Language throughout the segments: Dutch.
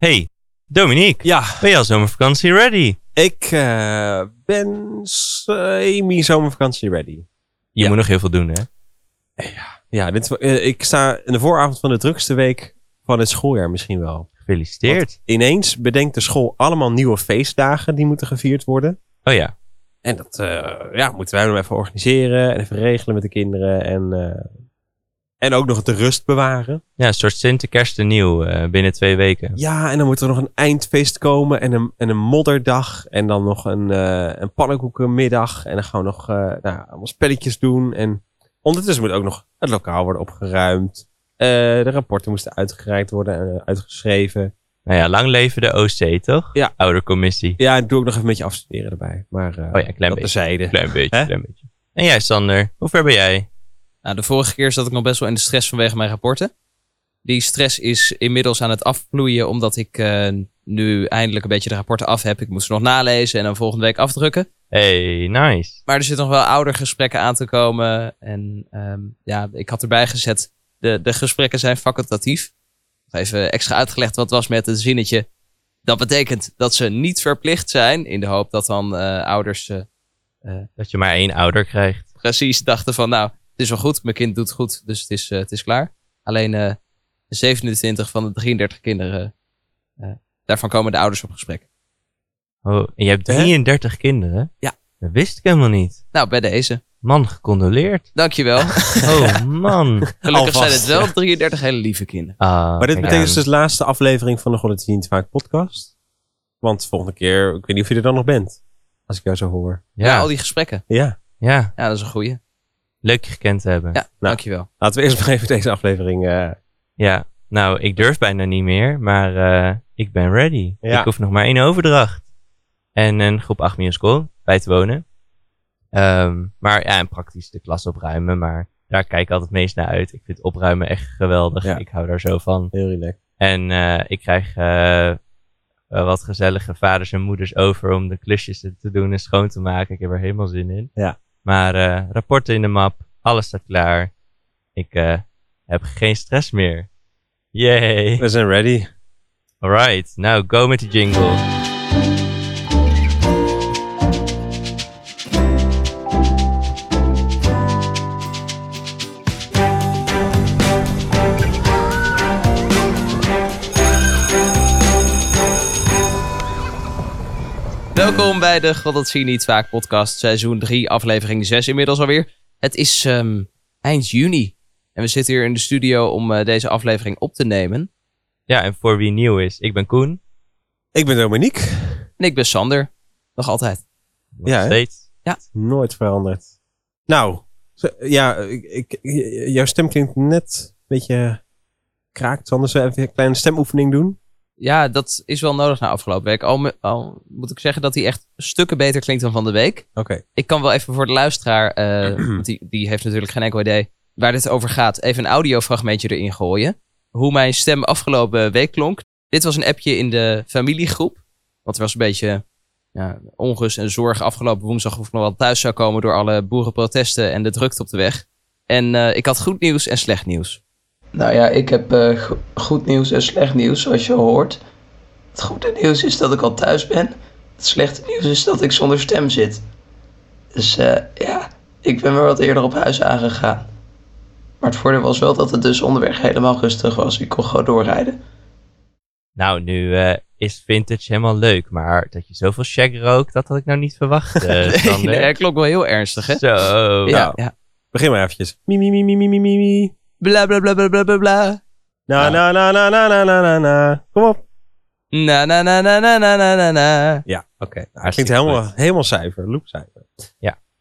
Hey, Dominique, Ja, ben je al zomervakantie ready? ik eh, ben semi-zomervakantie ready. Je Ja. moet nog heel veel doen, hè? Ja, dit, wel- eh, ik sta in de vooravond van de drukste week van het schooljaar misschien wel. Gefeliciteerd. Want ineens bedenkt de school allemaal nieuwe feestdagen die moeten gevierd worden. Oh ja, En dat eh, ja, moeten wij nog even organiseren en even regelen met de kinderen. En, en ook nog de rust bewaren. ja een soort Sinter Kerst en Nieuw eh, binnen twee weken. Ja, en dan moet er nog een eindfeest komen en een, en een modderdag. En dan nog een, eh een pannenkoekenmiddag. En dan gaan we nog eh, nou, allemaal spelletjes doen. En ondertussen moet ook nog het lokaal worden opgeruimd. De rapporten moesten uitgereikt worden en uitgeschreven. Nou ja, lang leven de OC, toch? Ja. Oudercommissie. Ja, en doe ik nog even een beetje afstuderen erbij. Maar Oh ja, een klein dat beetje. terzijde. Klein beetje, klein beetje. En jij, Sander, hoe ver ben jij? Nou, de vorige keer zat ik nog best wel in de stress vanwege mijn rapporten. Die stress is inmiddels aan het afvloeien, omdat ik eh, nu eindelijk een beetje de rapporten af heb. Ik moest ze nog nalezen en dan volgende week afdrukken. Hey, nice. Maar er zitten nog wel oudergesprekken aan te komen. En ehm, ja, ik had erbij gezet, de, de gesprekken zijn facultatief. Even extra uitgelegd wat was met het zinnetje. Dat betekent dat ze niet verplicht zijn, in de hoop dat dan eh, ouders eh, Dat je maar één ouder krijgt. precies dachten van, nou, is wel goed, mijn kind doet het goed, dus het is, eh, het is klaar. Alleen eh, de 27 van de 33 kinderen, eh, daarvan komen de ouders op gesprek. Oh, en je hebt Hè? 33 kinderen? Ja. Dat wist ik helemaal niet. Nou, bij deze. Man, gecondoleerd. Dankjewel. Oh, man. Gelukkig zijn het wel 33 hele lieve kinderen. Ah, Maar dit betekent aan. dus de laatste aflevering van de Goddard niet vaak podcast. Want volgende keer, ik weet niet of je er dan nog bent. Als ik jou zo hoor. Ja, Ja, al die gesprekken. ja. Ja, dat is een goeie. Leuk je gekend te hebben. Ja, dankjewel. Laten we eerst nog even deze aflevering... eh, Ja, nou, ik durf bijna niet meer, maar eh, ik ben ready. Ja. Ik hoef nog maar één overdracht. En een groep 8 musical bij te wonen. Ehm, maar ja, en praktisch de klas opruimen, maar daar kijk ik altijd het meest naar uit. Ik vind opruimen echt geweldig. Ja. Ik hou daar zo van. heel relaxed. En eh, ik krijg eh, wat gezellige vaders en moeders over om de klusjes te doen en schoon te maken. Ik heb er helemaal zin in. Ja. Maar eh, rapporten in de map, alles staat klaar. Ik eh, heb geen stress meer. Yay! We zijn ready. Alright, nou go met de jingle. Welkom bij de God dat zie je niet vaak podcast, seizoen 3, aflevering 6 inmiddels alweer. Het is ehm, eind juni en we zitten hier in de studio om eh, deze aflevering op te nemen. Ja, en voor wie nieuw is, ik ben Koen. Ik ben Dominique. En ik ben Sander, nog altijd. Nog Ja, steeds. Nooit veranderd. Nou, ja, ik, ik, jouw stem klinkt net een beetje kraakt. Anders even een kleine stemoefening doen. Ja, dat is wel nodig na afgelopen week. Al, me- al moet ik zeggen dat hij echt stukken beter klinkt dan van de week. Oké. Ik kan wel even voor de luisteraar, eh, want die, die heeft natuurlijk geen enkel idee waar dit over gaat, even een audiofragmentje erin gooien. Hoe mijn stem afgelopen week klonk. Dit was een appje in de familiegroep. Want er was een beetje ja, onrust en zorg afgelopen woensdag of ik nog wel thuis zou komen door alle boerenprotesten en de drukte op de weg. En eh, ik had goed nieuws en slecht nieuws. Nou ja, ik heb eh, go- goed nieuws en slecht nieuws, zoals je hoort. Het goede nieuws is dat ik al thuis ben. Het slechte nieuws is dat ik zonder stem zit. Dus eh, ja, ik ben weer wat eerder op huis aangegaan. Maar het voordeel was wel dat het dus onderweg helemaal rustig was. Ik kon gewoon doorrijden. Nou, nu eh, is vintage helemaal leuk, maar dat je zoveel shag rookt, dat had ik nou niet verwacht, eh nee, klonk wel heel ernstig, hè? Zo. Ja, nou. ja. Begin maar eventjes. Mi, mi, mi, mi, mi, mi, mi, mi. Bla bla bla bla bla bla bla. Na, Nou. na, na, na, na, na, na, na, na. Kom op. Na na na na na na na na na. Ja, oké. Nou, het Hartstikke klinkt helemaal, goed. helemaal cijfer. Loopcijfer.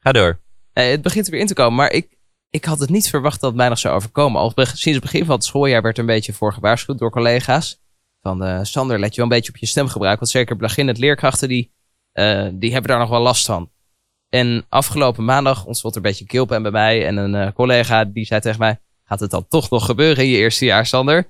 Ga door. Eh, het begint er weer in te komen, maar ik, ik had het niet verwacht dat het mij nog zou overkomen. Al sinds het begin van het schooljaar werd er een beetje voor gewaarschuwd door collega's. Van eh, Sander, let je wel een beetje op je stemgebruik. Want zeker begin het leerkrachten, die, eh, die hebben daar nog wel last van. En afgelopen maandag ontstond er een beetje keelpijn bij mij. En een eh, collega die zei tegen mij, gaat het dan toch nog gebeuren in je eerste jaar, Sander?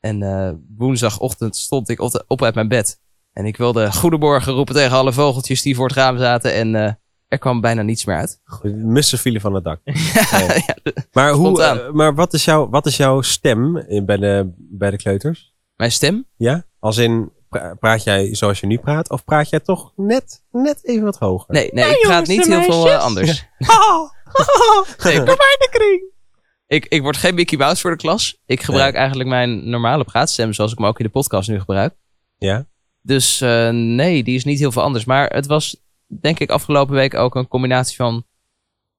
En eh, woensdagochtend stond ik op, de- op uit mijn bed. En ik wilde goedemorgen roepen tegen alle vogeltjes die voor het raam zaten. En eh, er kwam bijna niets meer uit. Mussen vielen van het dak. Nee. Ja, Maar, hoe, eh, maar wat, is jouw, wat is jouw stem in- bij de, bij de kleuters? Mijn stem? Ja? Als in, pra- praat jij zoals je nu praat? Of praat jij toch net, net even wat hoger? Nee, nee, ik praat niet heel veel anders. Nee, ik, de kring. Ik, ik word geen Mickey Mouse voor de klas. Ik gebruik eigenlijk mijn normale praatstem zoals ik hem ook in de podcast nu gebruik. Ja? Dus eh, nee, die is niet heel veel anders. Maar het was denk ik afgelopen week ook een combinatie van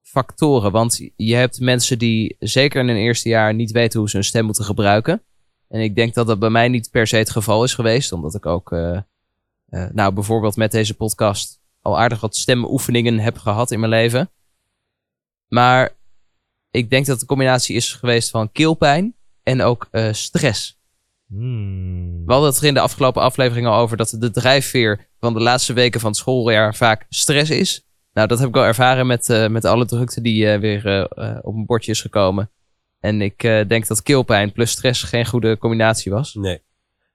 factoren. Want je hebt mensen die zeker in hun eerste jaar niet weten hoe ze hun stem moeten gebruiken. En ik denk dat dat bij mij niet per se het geval is geweest. Omdat ik ook, eh, eh, nou bijvoorbeeld met deze podcast al aardig wat stemoefeningen heb gehad in mijn leven. Maar ik denk dat het een combinatie is geweest van keelpijn en ook eh, stress. Hmm. We hadden het er in de afgelopen aflevering al over dat de drijfveer van de laatste weken van het schooljaar vaak stress is. Nou, dat heb ik wel ervaren met, eh, met alle drukte die eh, weer op mijn bordje is gekomen. En ik denk dat keelpijn plus stress geen goede combinatie was. Nee.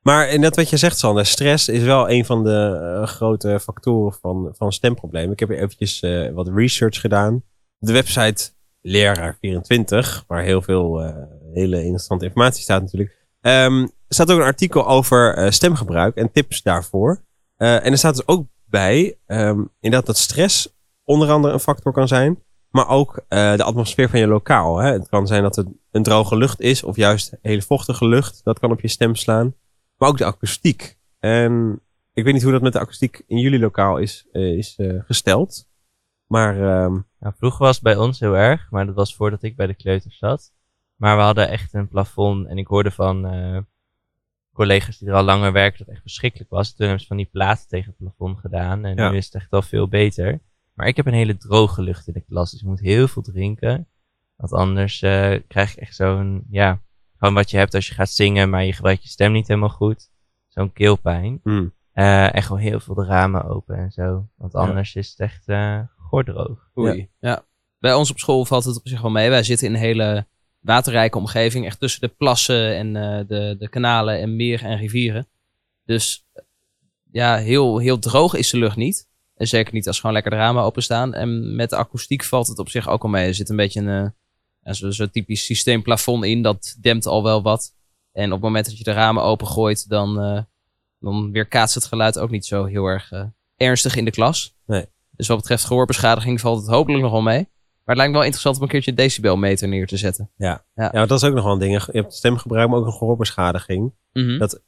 Maar net wat je zegt, Sander, stress is wel een van de grote factoren van, van stemproblemen. Ik heb hier eventjes wat research gedaan. De website Leraar24, waar heel veel eh, hele interessante informatie staat natuurlijk. ehm, staat ook een artikel over eh, stemgebruik en tips daarvoor. Eh, en er staat dus ook bij, ehm, inderdaad dat stress onder andere een factor kan zijn. Maar ook de atmosfeer van je lokaal. Hè. Het kan zijn dat het een droge lucht is of juist hele vochtige lucht. Dat kan op je stem slaan. Maar ook de akoestiek. En ik weet niet hoe dat met de akoestiek in jullie lokaal is, is gesteld. Maar ehm, Nou, vroeger was het bij ons heel erg, maar dat was voordat ik bij de kleuters zat. Maar we hadden echt een plafond en ik hoorde van eh, collega's die er al langer werken dat het echt verschrikkelijk was. Toen hebben ze van die platen tegen het plafond gedaan en Ja. nu is het echt al veel beter. Maar ik heb een hele droge lucht in de klas, dus ik moet heel veel drinken. Want anders eh, krijg je echt zo'n, ja, gewoon wat je hebt als je gaat zingen, maar je gebruikt je stem niet helemaal goed. Zo'n keelpijn. Eh, en gewoon heel veel de ramen open en zo. Want anders is het echt gordroog. Oei. Ja. Bij ons op school valt het op zich wel mee. Wij zitten in een hele waterrijke omgeving. Echt tussen de plassen en eh, de, de kanalen en meren en rivieren. Dus eh, ja, heel, heel droog is de lucht niet. En zeker niet als gewoon lekker de ramen openstaan. En met de akoestiek valt het op zich ook al mee. Er zit een beetje een eh, ja, zo, zo typisch systeemplafond in. Dat dempt al wel wat. En op het moment dat je de ramen opengooit, dan, eh dan weerkaatst het geluid ook niet zo heel erg eh, ernstig in de klas. Nee. Dus wat betreft gehoorbeschadiging valt het hopelijk nog wel mee. Maar het lijkt me wel interessant om een keertje decibelmeter neer te zetten. ja, dat is ook nog wel een ding. Je hebt stemgebruik, maar ook een gehoorbeschadiging. Mhm. Dat-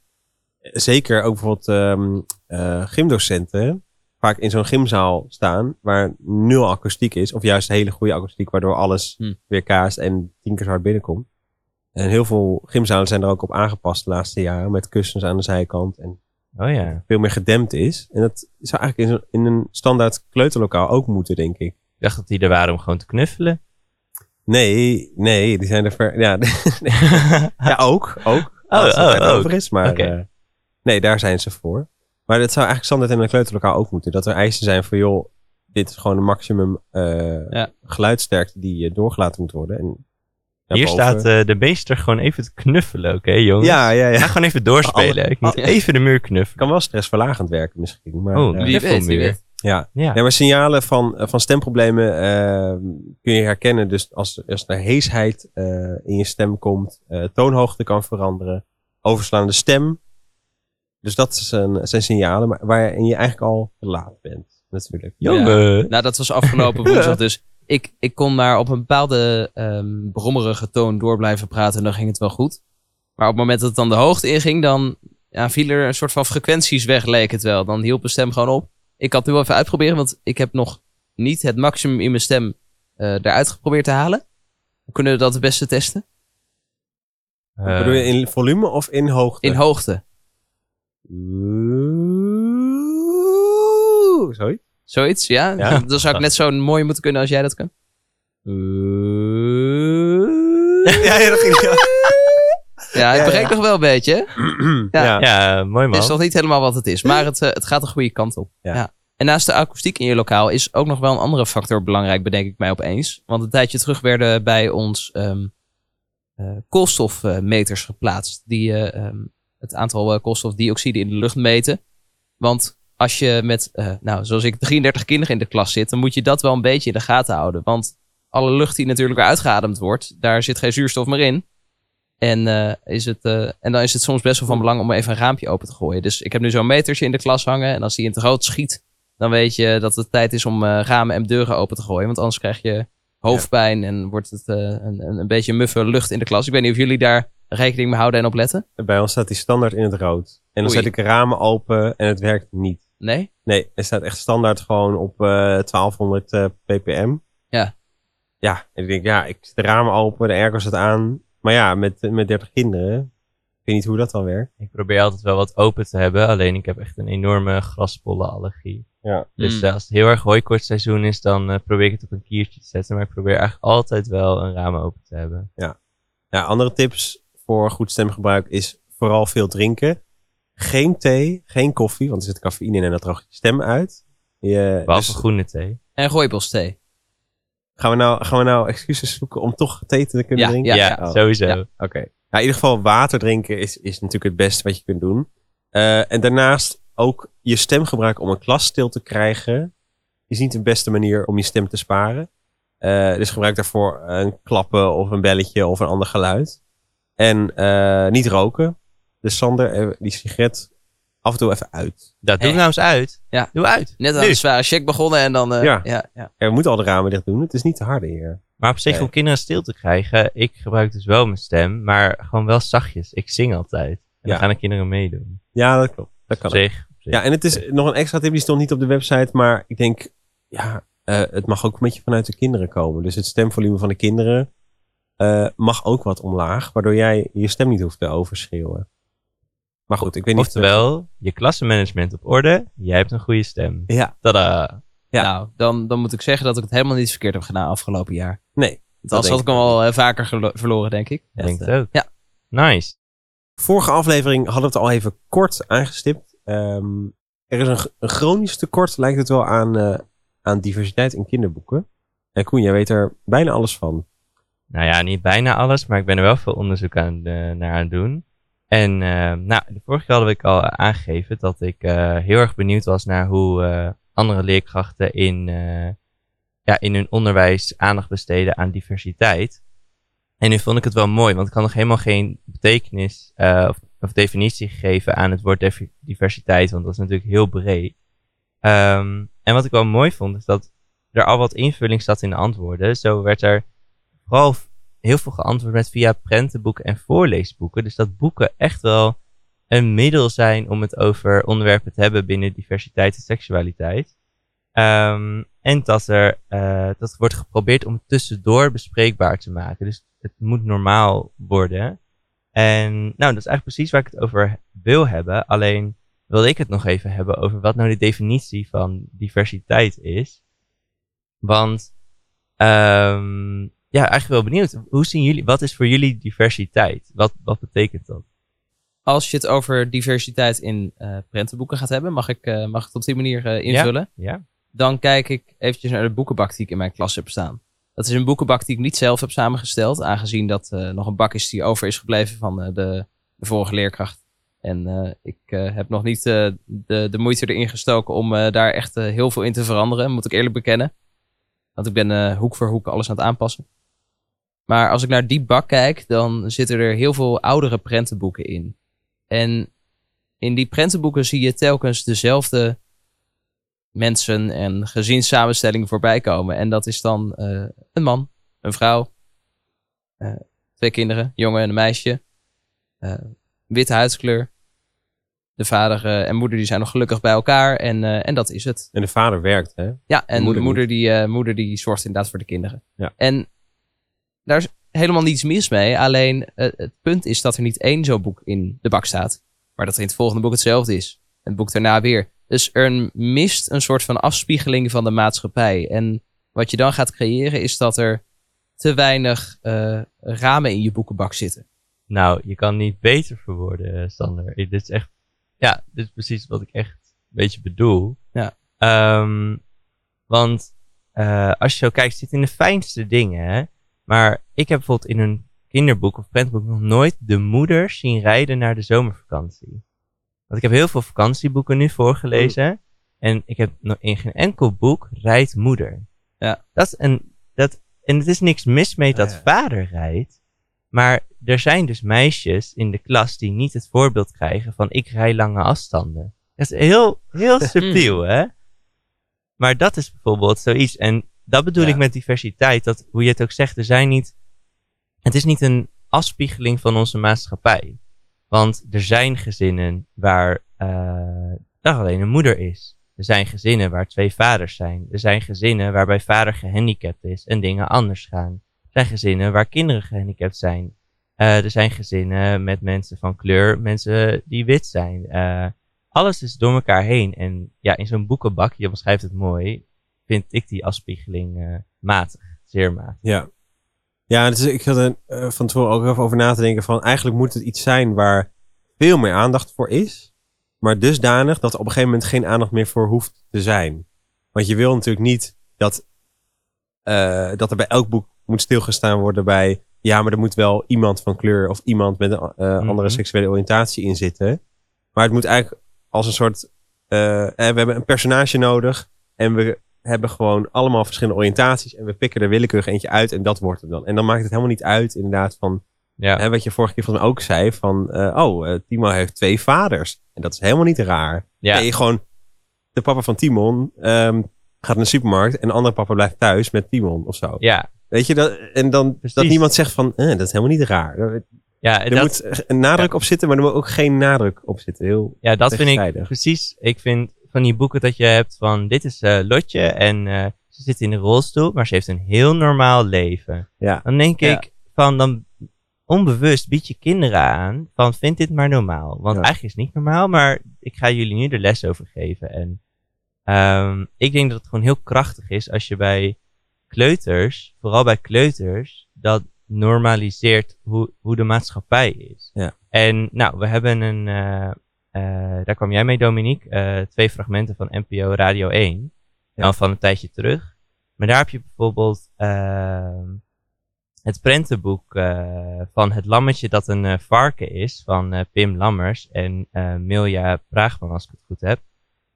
Zeker ook bijvoorbeeld ehm, eh, gymdocenten vaak in zo'n gymzaal staan waar nul akoestiek is. Of juist hele goede akoestiek, waardoor alles Hm. weer kaast en tien keer zo hard binnenkomt. En heel veel gymzalen zijn er ook op aangepast de laatste jaren. Met kussens aan de zijkant en Oh ja. veel meer gedempt is. En dat zou eigenlijk in, in een standaard kleuterlokaal ook moeten, denk ik. Ik dacht dat die er waren om gewoon te knuffelen. Nee, nee, die zijn er ver... Ja, ja ook, ook. Oh, als het oh, er over is, maar... Eh, nee, daar zijn ze voor. Maar dat zou eigenlijk standaard in een kleuterlokaal ook moeten. Dat er eisen zijn voor, joh, dit is gewoon de maximum eh Ja. geluidsterkte die eh, doorgelaten moet worden. En Hier staat eh, de meester gewoon even te knuffelen, oké jongens? Ja, ja, ja. Ga gewoon even doorspelen. Alle- Ik moet alle- even de muur knuffelen. kan wel stressverlagend werken misschien. Maar, Oh, eh, Wie weet, wie knuffelmuur. weet. ja. Ja. Ja, maar signalen van, eh, van stemproblemen eh, kun je herkennen. Dus als, als er heesheid eh, in je stem komt, eh, toonhoogte kan veranderen, overslaande stem. Dus dat zijn, zijn signalen maar waarin je eigenlijk al laat bent, natuurlijk. Jongen. Nou, dat was afgelopen woensdag dus. Ik, ik kon maar op een bepaalde ehm brommerige toon door blijven praten en dan ging het wel goed. Maar op het moment dat het dan de hoogte inging, dan ja, viel er een soort van frequenties weg, leek het wel. Dan hielp mijn stem gewoon op. Ik kan het nu wel even uitproberen, want ik heb nog niet het maximum in mijn stem eh eruit geprobeerd te halen. Hoe kunnen we dat het beste testen? Eh, Bedoel je in volume of in hoogte? In hoogte. Sorry? Zoiets, ja? Ja. Dan zou ik net zo mooi moeten kunnen als jij dat kan. Ja, ja, dat ging ja. Ja, ik ja. nog wel een beetje. Ja. ja. ja, mooi man. Het is nog niet helemaal wat het is, maar het, eh, het gaat de goede kant op. Ja. En naast de akoestiek in je lokaal is ook nog wel een andere factor belangrijk, bedenk ik mij opeens. Want een tijdje terug werden bij ons ehm, eh, koolstofmeters geplaatst, die eh, ehm, het aantal koolstofdioxide in de lucht meten. Want als je met, eh, nou, zoals ik, 33 kinderen in de klas zit, dan moet je dat wel een beetje in de gaten houden. Want alle lucht die natuurlijk weer uitgeademd wordt, daar zit geen zuurstof meer in. En, eh, is het, eh, en dan is het soms best wel van belang om even een raampje open te gooien. Dus ik heb nu zo'n metertje in de klas hangen. En als die in het rood schiet, dan weet je dat het tijd is om ramen en deuren open te gooien. Want anders krijg je hoofdpijn en wordt het een, een, beetje muffe lucht in de klas. Ik weet niet of jullie daar rekening mee houden en op letten. Bij ons staat die standaard in het rood. En dan Oei. zet ik ramen open en het werkt niet. Nee? Nee, het staat echt standaard gewoon op eh 1200 eh, ppm. Ja. Ja, en ik denk, ja, ik zet de ramen open, de airco staat aan. Maar ja, met, met 30 kinderen, ik weet niet hoe dat dan werkt. Ik probeer altijd wel wat open te hebben. Alleen ik heb echt een enorme graspollenallergie. Ja. Dus Mm. eh, als het heel erg hooikortseizoen is, dan eh, probeer ik het op een kiertje te zetten. Maar ik probeer eigenlijk altijd wel een raam open te hebben. Ja, andere tips voor goed stemgebruik is vooral veel drinken. Geen thee, geen koffie, want er zit cafeïne in en dat droogt je stem uit. Je, Behalve dus groene thee. En rooibos thee. gaan, we nou, gaan we nou excuses zoeken om toch thee te kunnen Ja, drinken? ja, Ja, Oh. sowieso. Ja. Oké. Nou, in ieder geval water drinken is, is natuurlijk het beste wat je kunt doen. Eh, en daarnaast ook je stem gebruiken om een klas stil te krijgen. Is niet de beste manier om je stem te sparen. Eh, dus gebruik daarvoor een klappen of een belletje of een ander geluid. En eh, niet roken. Dus Sander, eh, die sigaret af en toe even uit. Dat doe Echt? nou eens uit. Ja. Doe uit. Net aan Nu. een zware check begonnen en dan... eh, Ja. ja, ja. Er moet al de ramen dicht doen. Het is niet te harde hier. Maar op zich, Nee. om kinderen stil te krijgen, ik gebruik dus wel mijn stem, maar gewoon wel zachtjes. Ik zing altijd. En Ja. dan gaan de kinderen meedoen. Ja, dat klopt. Dat Op kan zich. op zich. Ja, en het is nog een extra tip, die stond niet op de website, maar ik denk, ja, eh, het mag ook een beetje vanuit de kinderen komen. Dus het stemvolume van de kinderen eh, mag ook wat omlaag, waardoor jij je stem niet hoeft te overschreeuwen. Maar goed, ik weet niet. Oftewel, je klassenmanagement op orde, jij hebt een goede stem. Ja, Tada. Ja. Nou, dan, dan moet ik zeggen dat ik het helemaal niet verkeerd heb gedaan afgelopen jaar. nee. Want Dat anders had ik hem al eh, vaker verloren, denk ik. Ik denk Dat, het ook. ja. Nice. Vorige aflevering hadden we het al even kort aangestipt. Ehm, er is een, chronisch tekort, lijkt het wel, aan, eh, aan diversiteit in kinderboeken. En Koen, jij weet er bijna alles van. Nou ja, niet bijna alles, maar ik ben er wel veel onderzoek aan, eh, naar aan het doen. En eh, nou, de vorige keer hadden we al aangegeven dat ik eh, heel erg benieuwd was naar hoe eh, andere leerkrachten in, ja, in hun onderwijs aandacht besteden aan diversiteit. En nu vond ik het wel mooi, want ik had nog helemaal geen betekenis eh, of, definitie gegeven aan het woord diversiteit, want dat is natuurlijk heel breed. Ehm, en wat ik wel mooi vond, is dat er al wat invulling zat in de antwoorden. Zo werd er vooral heel veel geantwoord met via prentenboeken en voorleesboeken. Dus dat boeken echt wel een middel zijn om het over onderwerpen te hebben binnen diversiteit en seksualiteit. Ehm, en dat er eh, dat wordt geprobeerd om tussendoor bespreekbaar te maken. Dus het moet normaal worden. En nou, dat is eigenlijk precies waar ik het over wil hebben. Alleen wilde ik het nog even hebben over wat nou de definitie van diversiteit is. Want ehm, ja, eigenlijk wel benieuwd. Hoe zien jullie, wat is voor jullie diversiteit? Wat, wat betekent dat? Als je het over diversiteit in eh prentenboeken gaat hebben, mag ik, eh, mag ik het op die manier eh, invullen? Ja? Dan kijk ik eventjes naar de boekenbak die ik in mijn klas heb staan. Dat is een boekenbak die ik niet zelf heb samengesteld, aangezien dat nog een bak is die over is gebleven van de, de vorige leerkracht. En ik heb nog niet de, de moeite erin gestoken om daar echt heel veel in te veranderen, moet ik eerlijk bekennen. Want ik ben hoek voor hoek alles aan het aanpassen. Maar als ik naar die bak kijk, dan zitten er heel veel oudere prentenboeken in. En in die prentenboeken zie je telkens dezelfde mensen en gezinssamenstellingen voorbij komen. En dat is dan eh, een man, een vrouw, eh, twee kinderen, jongen en een meisje, eh, witte huidskleur. De vader en moeder die zijn nog gelukkig bij elkaar en, en dat is het. En de vader werkt, hè? Ja, en moeder de moeder, die, eh, moeder die zorgt inderdaad voor de kinderen. Ja. En daar is helemaal niets mis mee. Alleen eh, het punt is dat er niet één zo'n boek in de bak staat. Maar dat er in het volgende boek hetzelfde is. En het boek daarna weer. Dus er mist een soort van afspiegeling van de maatschappij. En wat je dan gaat creëren is dat er te weinig eh, ramen in je boekenbak zitten. Nou, je kan niet beter verwoorden, eh, Sander. Dit is echt, ja, dit is precies wat ik echt een beetje bedoel. Ja. Ehm, want als je zo kijkt, zit in de fijnste dingen. Hè? Maar ik heb bijvoorbeeld in een kinderboek of prentboek nog nooit de moeder zien rijden naar de zomervakantie. Want ik heb heel veel vakantieboeken nu voorgelezen. En ik heb nog in geen enkel boek rijdt moeder. Ja. Dat is een, dat, en het is niks mis mee dat Ja. vader rijdt. Maar er zijn dus meisjes in de klas die niet het voorbeeld krijgen van ik rij lange afstanden. Dat is heel, heel subtiel, hè? Maar dat is bijvoorbeeld zoiets. En dat bedoel Ja. ik met diversiteit. Dat, hoe je het ook zegt, er zijn niet... Het is niet een afspiegeling van onze maatschappij. Want er zijn gezinnen waar er alleen een moeder is. Er zijn gezinnen waar twee vaders zijn. Er zijn gezinnen waarbij vader gehandicapt is en dingen anders gaan. Er zijn gezinnen waar kinderen gehandicapt zijn. Eh, er zijn gezinnen met mensen van kleur, mensen die wit zijn. Eh, alles is door elkaar heen. En ja, in zo'n boekenbak, je beschrijft het mooi, vind ik die afspiegeling eh, matig. Zeer matig. Ja. Ja, dus ik had er eh, van tevoren ook even over na te denken van eigenlijk moet het iets zijn waar veel meer aandacht voor is, maar dusdanig dat er op een gegeven moment geen aandacht meer voor hoeft te zijn. Want je wil natuurlijk niet dat, eh, dat er bij elk boek moet stilgestaan worden bij ja, maar er moet wel iemand van kleur of iemand met een eh, andere Mhm. seksuele oriëntatie in zitten. Maar het moet eigenlijk als een soort, we hebben een personage nodig en we hebben gewoon allemaal verschillende oriëntaties en we pikken er willekeurig eentje uit en dat wordt het dan. En dan maakt het helemaal niet uit inderdaad van, Ja, hè, wat je vorige keer mij ook zei, van eh, oh, eh, Timo heeft twee vaders. En dat is helemaal niet raar. ja. Nee, gewoon, de papa van Timon ehm, gaat naar de supermarkt en de andere papa blijft thuis met Timon of zo. ja. Weet je, dat, en dan Precies. dat niemand zegt van, eh, dat is helemaal niet raar. Ja, er dat, moet een nadruk op zitten, maar er moet ook geen nadruk op zitten. Heel, ja, dat vind ik precies. Ik vind van die boeken dat je hebt van dit is eh, Lotje en eh, ze zit in de rolstoel, maar ze heeft een heel normaal leven. ja. Dan denk Ja. ik van dan onbewust bied je kinderen aan van vind dit maar normaal. Want Ja. eigenlijk is het niet normaal, maar ik ga jullie nu de les over geven. En ehm, ik denk dat het gewoon heel krachtig is als je bij kleuters, vooral bij kleuters, dat normaliseert hoe, hoe de maatschappij is. Ja. En nou, we hebben een, eh, daar kwam jij mee Dominique, eh, twee fragmenten van NPO Radio 1, Ja. dan van een tijdje terug. Maar daar heb je bijvoorbeeld ehm, het prentenboek eh, van Het Lammetje dat een eh, varken is, van eh, Pim Lammers en eh Milja Praagman, als ik het goed heb.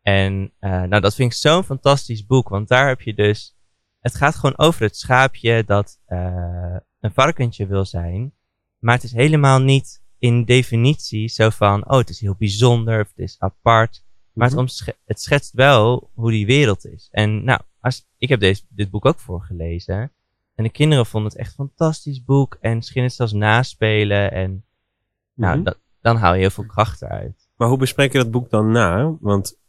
En eh, nou, dat vind ik zo'n fantastisch boek, want daar heb je dus, het gaat gewoon over het schaapje dat eh, een varkentje wil zijn, maar het is helemaal niet in definitie zo van, oh, het is heel bijzonder of het is apart. Maar het, Mhm. omsche- het schetst wel hoe die wereld is. En nou, als, ik heb deze, dit boek ook voorgelezen. En de kinderen vonden het echt een fantastisch boek. En gingen het zelfs naspelen. En nou, Mhm. dat, dan haal je heel veel kracht eruit. Maar hoe bespreek je dat boek dan na? Want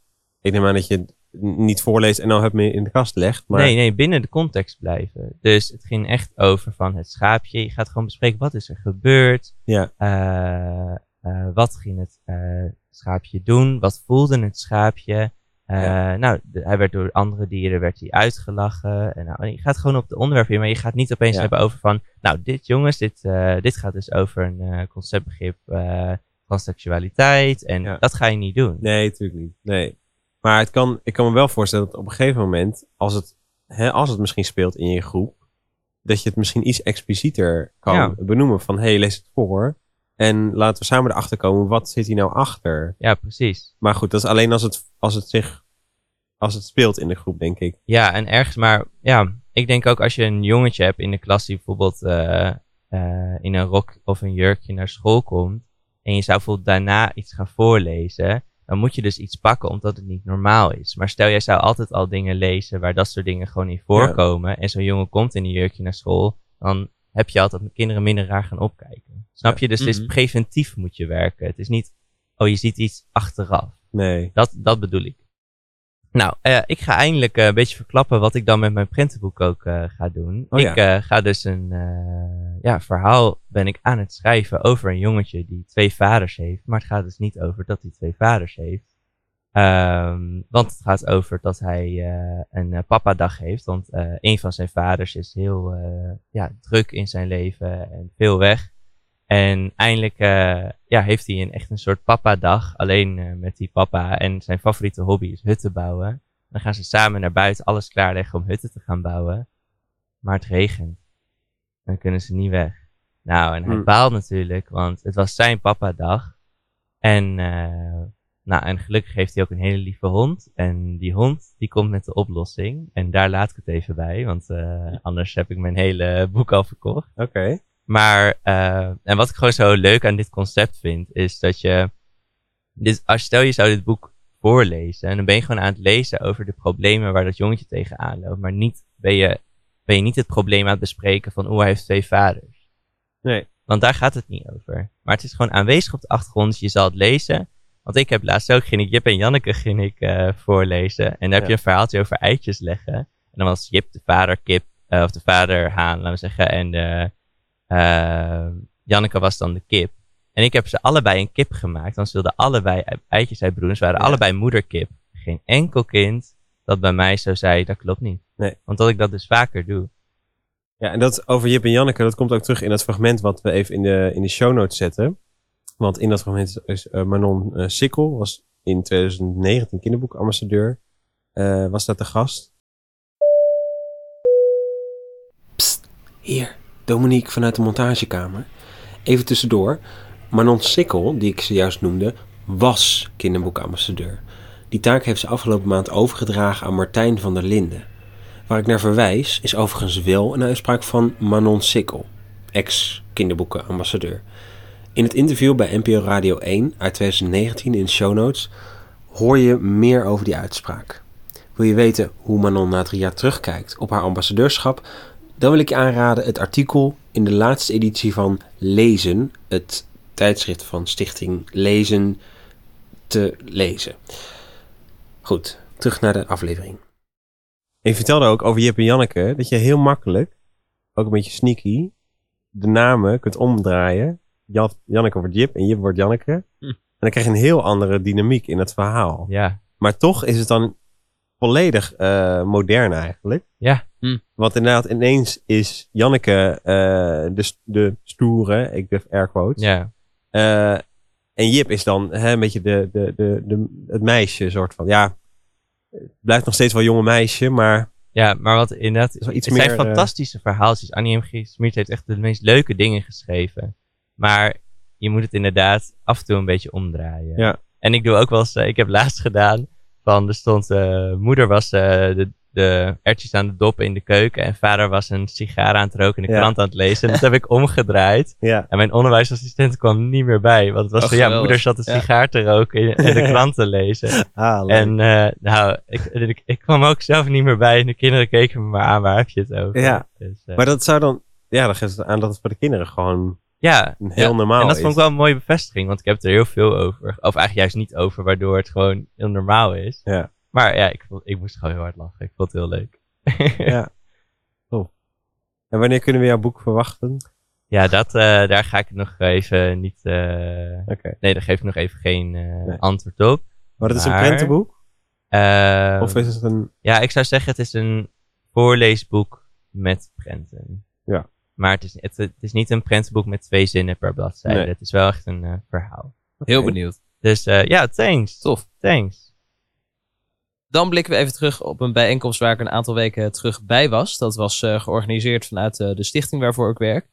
ik neem aan dat je niet voorleest en nou hebt me in de kast legt. Maar Nee, nee, binnen de context blijven. Dus het ging echt over van het schaapje. Je gaat gewoon bespreken, wat is er gebeurd? Ja. Eh, eh, wat ging het eh, schaapje doen? Wat voelde het schaapje? Ja. Nou, de- hij werd door andere dieren werd hij uitgelachen. En nou, je gaat gewoon op de onderwerp in, maar je gaat niet opeens Ja. hebben over van, nou, dit jongens, dit, dit gaat dus over een conceptbegrip eh transseksualiteit. En Ja. dat ga je niet doen. Nee, natuurlijk niet. Nee. Maar het kan, ik kan me wel voorstellen dat op een gegeven moment, als het, hè, als het misschien speelt in je groep, dat je het misschien iets explicieter kan Ja. benoemen van, hey, lees het voor. En laten we samen erachter komen, wat zit hier nou achter? Ja, precies. Maar goed, dat is alleen als het, als het zich, als het speelt in de groep, denk ik. Ja, en ergens, maar ja, ik denk ook als je een jongetje hebt in de klas die bijvoorbeeld eh, eh, in een rok of een jurkje naar school komt. En je zou bijvoorbeeld daarna iets gaan voorlezen. Dan moet je dus iets pakken omdat het niet normaal is. Maar stel jij zou altijd al dingen lezen waar dat soort dingen gewoon in voorkomen. En zo'n jongen komt in een jurkje naar school. Dan heb je altijd met kinderen minder raar gaan opkijken. Snap je? Dus het is Mhm. preventief moet je werken. Het is niet, oh je ziet iets achteraf. Nee. Dat, dat bedoel ik. Nou, eh, ik ga eindelijk eh, een beetje verklappen wat ik dan met mijn prentenboek ook eh, ga doen. Oh ik ga dus een ja, verhaal ben ik aan het schrijven over een jongetje die twee vaders heeft. Maar het gaat dus niet over dat hij twee vaders heeft. Ehm, want het gaat over dat hij een papadag heeft. Want een van zijn vaders is heel ja, druk in zijn leven en veel weg. En eindelijk eh, ja, heeft hij een, echt een soort papa-dag. Alleen eh, met die papa. En zijn favoriete hobby is hutten bouwen. Dan gaan ze samen naar buiten alles klaarleggen om hutten te gaan bouwen. Maar het regent. Dan kunnen ze niet weg. Nou, en hij Hmm. baalt natuurlijk, want het was zijn papa-dag. En, eh, nou, en gelukkig heeft hij ook een hele lieve hond. En die hond, die komt met de oplossing. En daar laat ik het even bij, want eh, anders heb ik mijn hele boek al verkocht. Oké. Maar, eh, en wat ik gewoon zo leuk aan dit concept vind, is dat je, dit, als stel je zou dit boek voorlezen, en dan ben je gewoon aan het lezen over de problemen waar dat jongetje tegenaan loopt, maar niet, ben je, ben je niet het probleem aan het bespreken van, oh, hij heeft twee vaders. Nee. Want daar gaat het niet over. Maar het is gewoon aanwezig op de achtergrond, dus je zal het lezen. Want ik heb laatst ook, ging ik Jip en Janneke ging ik, eh, voorlezen. En daar heb je een verhaaltje over eitjes leggen. En dan was Jip de vader kip, eh, of de vader haan, laten we zeggen. En de, eh, Janneke was dan de kip. En ik heb ze allebei een kip gemaakt. Dan zullen allebei eitjes uitbroeden. Ze waren Ja. allebei moederkip. Geen enkel kind dat bij mij zo zei, dat klopt niet. Nee. Want dat ik dat dus vaker doe. Ja, en dat over Jip en Janneke, dat komt ook terug in dat fragment wat we even in de, in de show notes zetten. Want in dat fragment is eh, Manon eh, Sikkel, was in 2019 kinderboekambassadeur, eh, was dat de gast. Psst, hier, Dominique vanuit de montagekamer. Even tussendoor, Manon Sikkel, die ik zojuist noemde, was kinderboekambassadeur. Die taak heeft ze afgelopen maand overgedragen aan Martijn van der Linden. Waar ik naar verwijs is overigens wel een uitspraak van Manon Sikkel, ex-kinderboekenambassadeur. In het interview bij NPO Radio 1 uit 2019 in show notes hoor je meer over die uitspraak. Wil je weten hoe Manon na drie jaar terugkijkt op haar ambassadeurschap? Dan wil ik je aanraden het artikel in de laatste editie van Lezen, het tijdschrift van Stichting Lezen, te lezen. Goed, terug naar de aflevering. Je vertelde ook over Jip en Janneke dat je heel makkelijk, ook een beetje sneaky, de namen kunt omdraaien. Jan, Janneke wordt Jip en Jip wordt Janneke. Hm. En dan krijg je een heel andere dynamiek in het verhaal. Ja, Maar toch is het dan volledig eh, modern eigenlijk. ja, Want inderdaad, ineens is Janneke eh, de, de stoere, ik durf air quotes. ja. Eh, en Jip is dan hè, een beetje de, de, de, de, het meisje, soort van. Ja, het blijft nog steeds wel jonge meisje, maar Ja, maar wat inderdaad, is wel iets het zijn meer, eh, fantastische verhaaltjes. Annie M. G. Smit heeft echt de meest leuke dingen geschreven. Maar je moet het inderdaad af en toe een beetje omdraaien. Ja. En ik doe ook wel eens, eh, ik heb laatst gedaan, van er stond, eh, moeder was eh, de, de ertjes aan de dop in de keuken en vader was een sigaar aan het roken en de Ja. krant aan het lezen. En dat heb ik omgedraaid. ja. En mijn onderwijsassistent kwam niet meer bij, want het was Oh, van, ja, moeder zat een Ja. sigaar te roken en de krant te lezen. Ah. En eh, nou, ik, ik, ik kwam ook zelf niet meer bij en de kinderen keken me maar aan, waar heb je het over? Ja. Dus, eh, maar dat zou dan, ja, dan geeft het aan dat het voor de kinderen gewoon ja, heel ja. normaal en dat is. vond ik wel een mooie bevestiging, want ik heb het er heel veel over. Of eigenlijk juist niet over, waardoor het gewoon heel normaal is. Ja. Maar ja, ik, vond, ik moest gewoon heel hard lachen. Ik vond het heel leuk. Ja. Tof. En wanneer kunnen we jouw boek verwachten? ja, dat, eh, daar ga ik nog even niet... eh, nee, daar geef ik nog even geen eh, Nee. antwoord op. Maar dat is een prentenboek? Of is het een... Ja, ik zou zeggen het is een voorleesboek met prenten. Ja. Maar het is, het, het is niet een prentenboek met twee zinnen per bladzijde. Nee. Het is wel echt een eh, verhaal. Heel benieuwd. Dus eh, ja, thanks. Tof. Thanks. Dan blikken we even terug op een bijeenkomst waar ik een aantal weken terug bij was. Dat was eh, georganiseerd vanuit eh, de stichting waarvoor ik werk.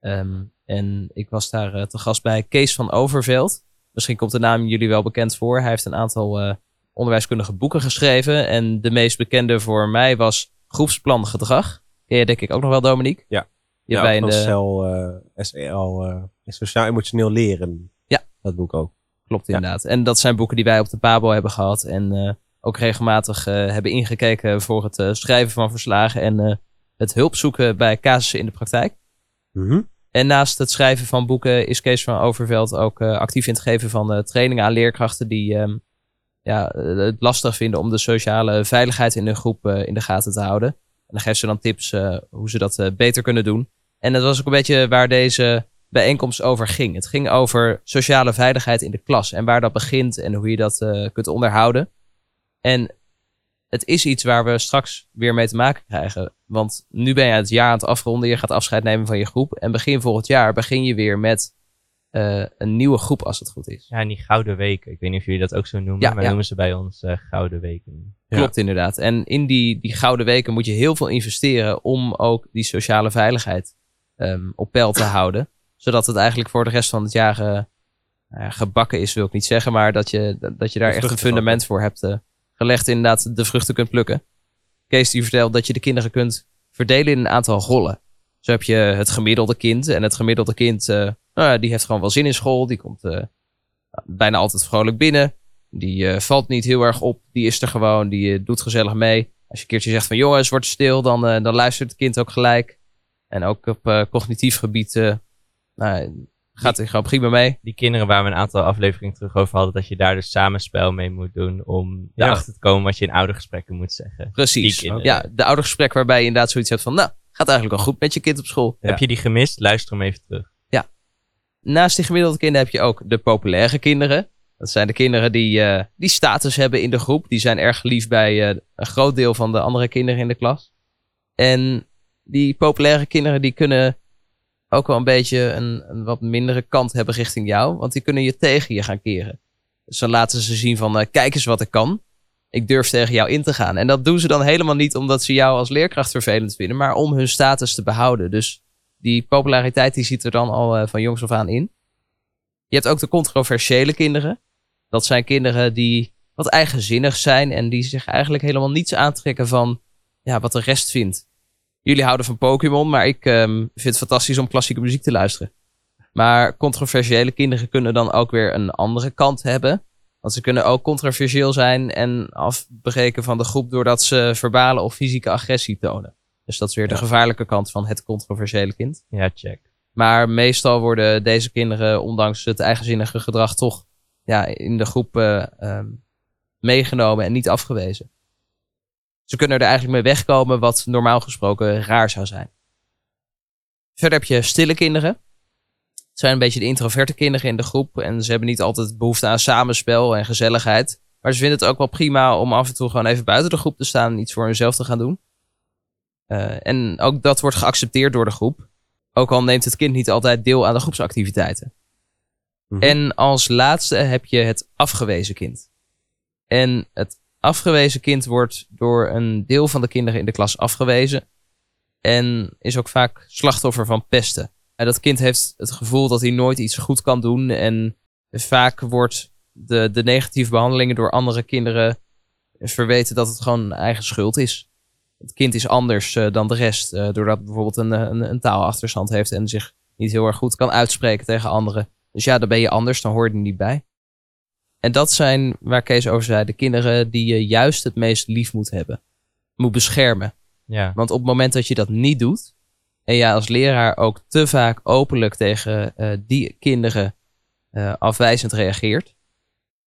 Ehm, en ik was daar eh, te gast bij Kees van Overveld. Misschien komt de naam jullie wel bekend voor. Hij heeft een aantal eh, onderwijskundige boeken geschreven. En de meest bekende voor mij was Groepsplan Gedrag. Ken je denk ik ook nog wel, Dominique? Ja. Die ja, SEL, eh, SEL, eh, Sociaal-Emotioneel Leren. Ja. Dat boek ook. Klopt inderdaad. En dat zijn boeken die wij op de Pabo hebben gehad. En eh, ook regelmatig hebben ingekeken voor het schrijven van verslagen. En het hulp zoeken bij casussen in de praktijk. Mhm. En naast het schrijven van boeken is Kees van Overveld ook actief in het geven van trainingen aan leerkrachten die ehm, ja, het lastig vinden om de sociale veiligheid in hun groep in de gaten te houden. En dan geeft ze dan tips eh, hoe ze dat eh, beter kunnen doen. En dat was ook een beetje waar deze bijeenkomst over ging. Het ging over sociale veiligheid in de klas en waar dat begint en hoe je dat eh, kunt onderhouden. En het is iets waar we straks weer mee te maken krijgen. Want nu ben je het jaar aan het afronden. Je gaat afscheid nemen van je groep. En begin volgend jaar begin je weer met een nieuwe groep als het goed is. Ja, en die gouden weken. Ik weet niet of jullie dat ook zo noemen, Ja, maar ja. noemen ze bij ons eh, gouden weken. Klopt inderdaad. En in die, die gouden weken moet je heel veel investeren om ook die sociale veiligheid ehm, op peil te houden. Zodat het eigenlijk voor de rest van het jaar eh, ja, gebakken is, wil ik niet zeggen. Maar dat je, dat je daar echt een fundament voor hebt eh, gelegd. Inderdaad, de vruchten kunt plukken. Kees die vertelt dat je de kinderen kunt verdelen in een aantal rollen. Zo heb je het gemiddelde kind. En het gemiddelde kind, eh, nou ja, die heeft gewoon wel zin in school. Die komt eh, bijna altijd vrolijk binnen. Die eh, valt niet heel erg op. Die is er gewoon. Die eh, doet gezellig mee. Als je een keertje zegt van jongens, word stil. Dan, eh, dan luistert het kind ook gelijk. En ook op cognitief gebied nou, gaat hij gewoon prima mee. Die kinderen waar we een aantal afleveringen terug over hadden, dat je daar dus samenspel mee moet doen om Ja. erachter te komen wat je in oudergesprekken moet zeggen. Precies. Ja, de oudergesprek waarbij je inderdaad zoiets hebt van... Nou, gaat eigenlijk wel goed met je kind op school. Heb je die gemist? Luister hem even terug. Naast die gemiddelde kinderen heb je ook de populaire kinderen. Dat zijn de kinderen die, eh, die status hebben in de groep. Die zijn erg lief bij eh, een groot deel van de andere kinderen in de klas. En die populaire kinderen die kunnen ook wel een beetje een, wat mindere kant hebben richting jou. Want die kunnen je tegen je gaan keren. Dus dan laten ze zien van, eh, kijk eens wat ik kan. Ik durf tegen jou in te gaan. En dat doen ze dan helemaal niet omdat ze jou als leerkracht vervelend vinden. Maar om hun status te behouden. Dus die populariteit die zit er dan al van jongs af aan in. Je hebt ook de controversiële kinderen. Dat zijn kinderen die wat eigenzinnig zijn en die zich eigenlijk helemaal niets aantrekken van ja, wat de rest vindt. Jullie houden van Pokémon, maar ik ehm, vind het fantastisch om klassieke muziek te luisteren. Maar controversiële kinderen kunnen dan ook weer een andere kant hebben. Want ze kunnen ook controversieel zijn en afbreken van de groep doordat ze verbale of fysieke agressie tonen. Dus dat is weer de gevaarlijke kant van het controversiële kind. Ja, check. Maar meestal worden deze kinderen, ondanks het eigenzinnige gedrag, toch ja, in de groep eh, ehm, meegenomen en niet afgewezen. Ze kunnen er eigenlijk mee wegkomen wat normaal gesproken raar zou zijn. Verder heb je stille kinderen. Het zijn een beetje de introverte kinderen in de groep. En ze hebben niet altijd behoefte aan samenspel en gezelligheid. Maar ze vinden het ook wel prima om af en toe gewoon even buiten de groep te staan en iets voor hunzelf te gaan doen. Eh, en ook dat wordt geaccepteerd door de groep. Ook al neemt het kind niet altijd deel aan de groepsactiviteiten. Mhm. En als laatste heb je het afgewezen kind. En het afgewezen kind wordt door een deel van de kinderen in de klas afgewezen. En is ook vaak slachtoffer van pesten. En dat kind heeft het gevoel dat hij nooit iets goed kan doen. En vaak wordt de, de negatieve behandelingen door andere kinderen verweten dat het gewoon eigen schuld is. Het kind is anders eh, dan de rest. eh, doordat het bijvoorbeeld een, een, een taalachterstand heeft en zich niet heel erg goed kan uitspreken tegen anderen. Dus ja, dan ben je anders, dan hoor je er niet bij. En dat zijn, waar Kees over zei, de kinderen die je juist het meest lief moet hebben. Moet beschermen. Ja. Want op het moment dat je dat niet doet, en jij als leraar ook te vaak openlijk tegen eh, die kinderen eh, afwijzend reageert,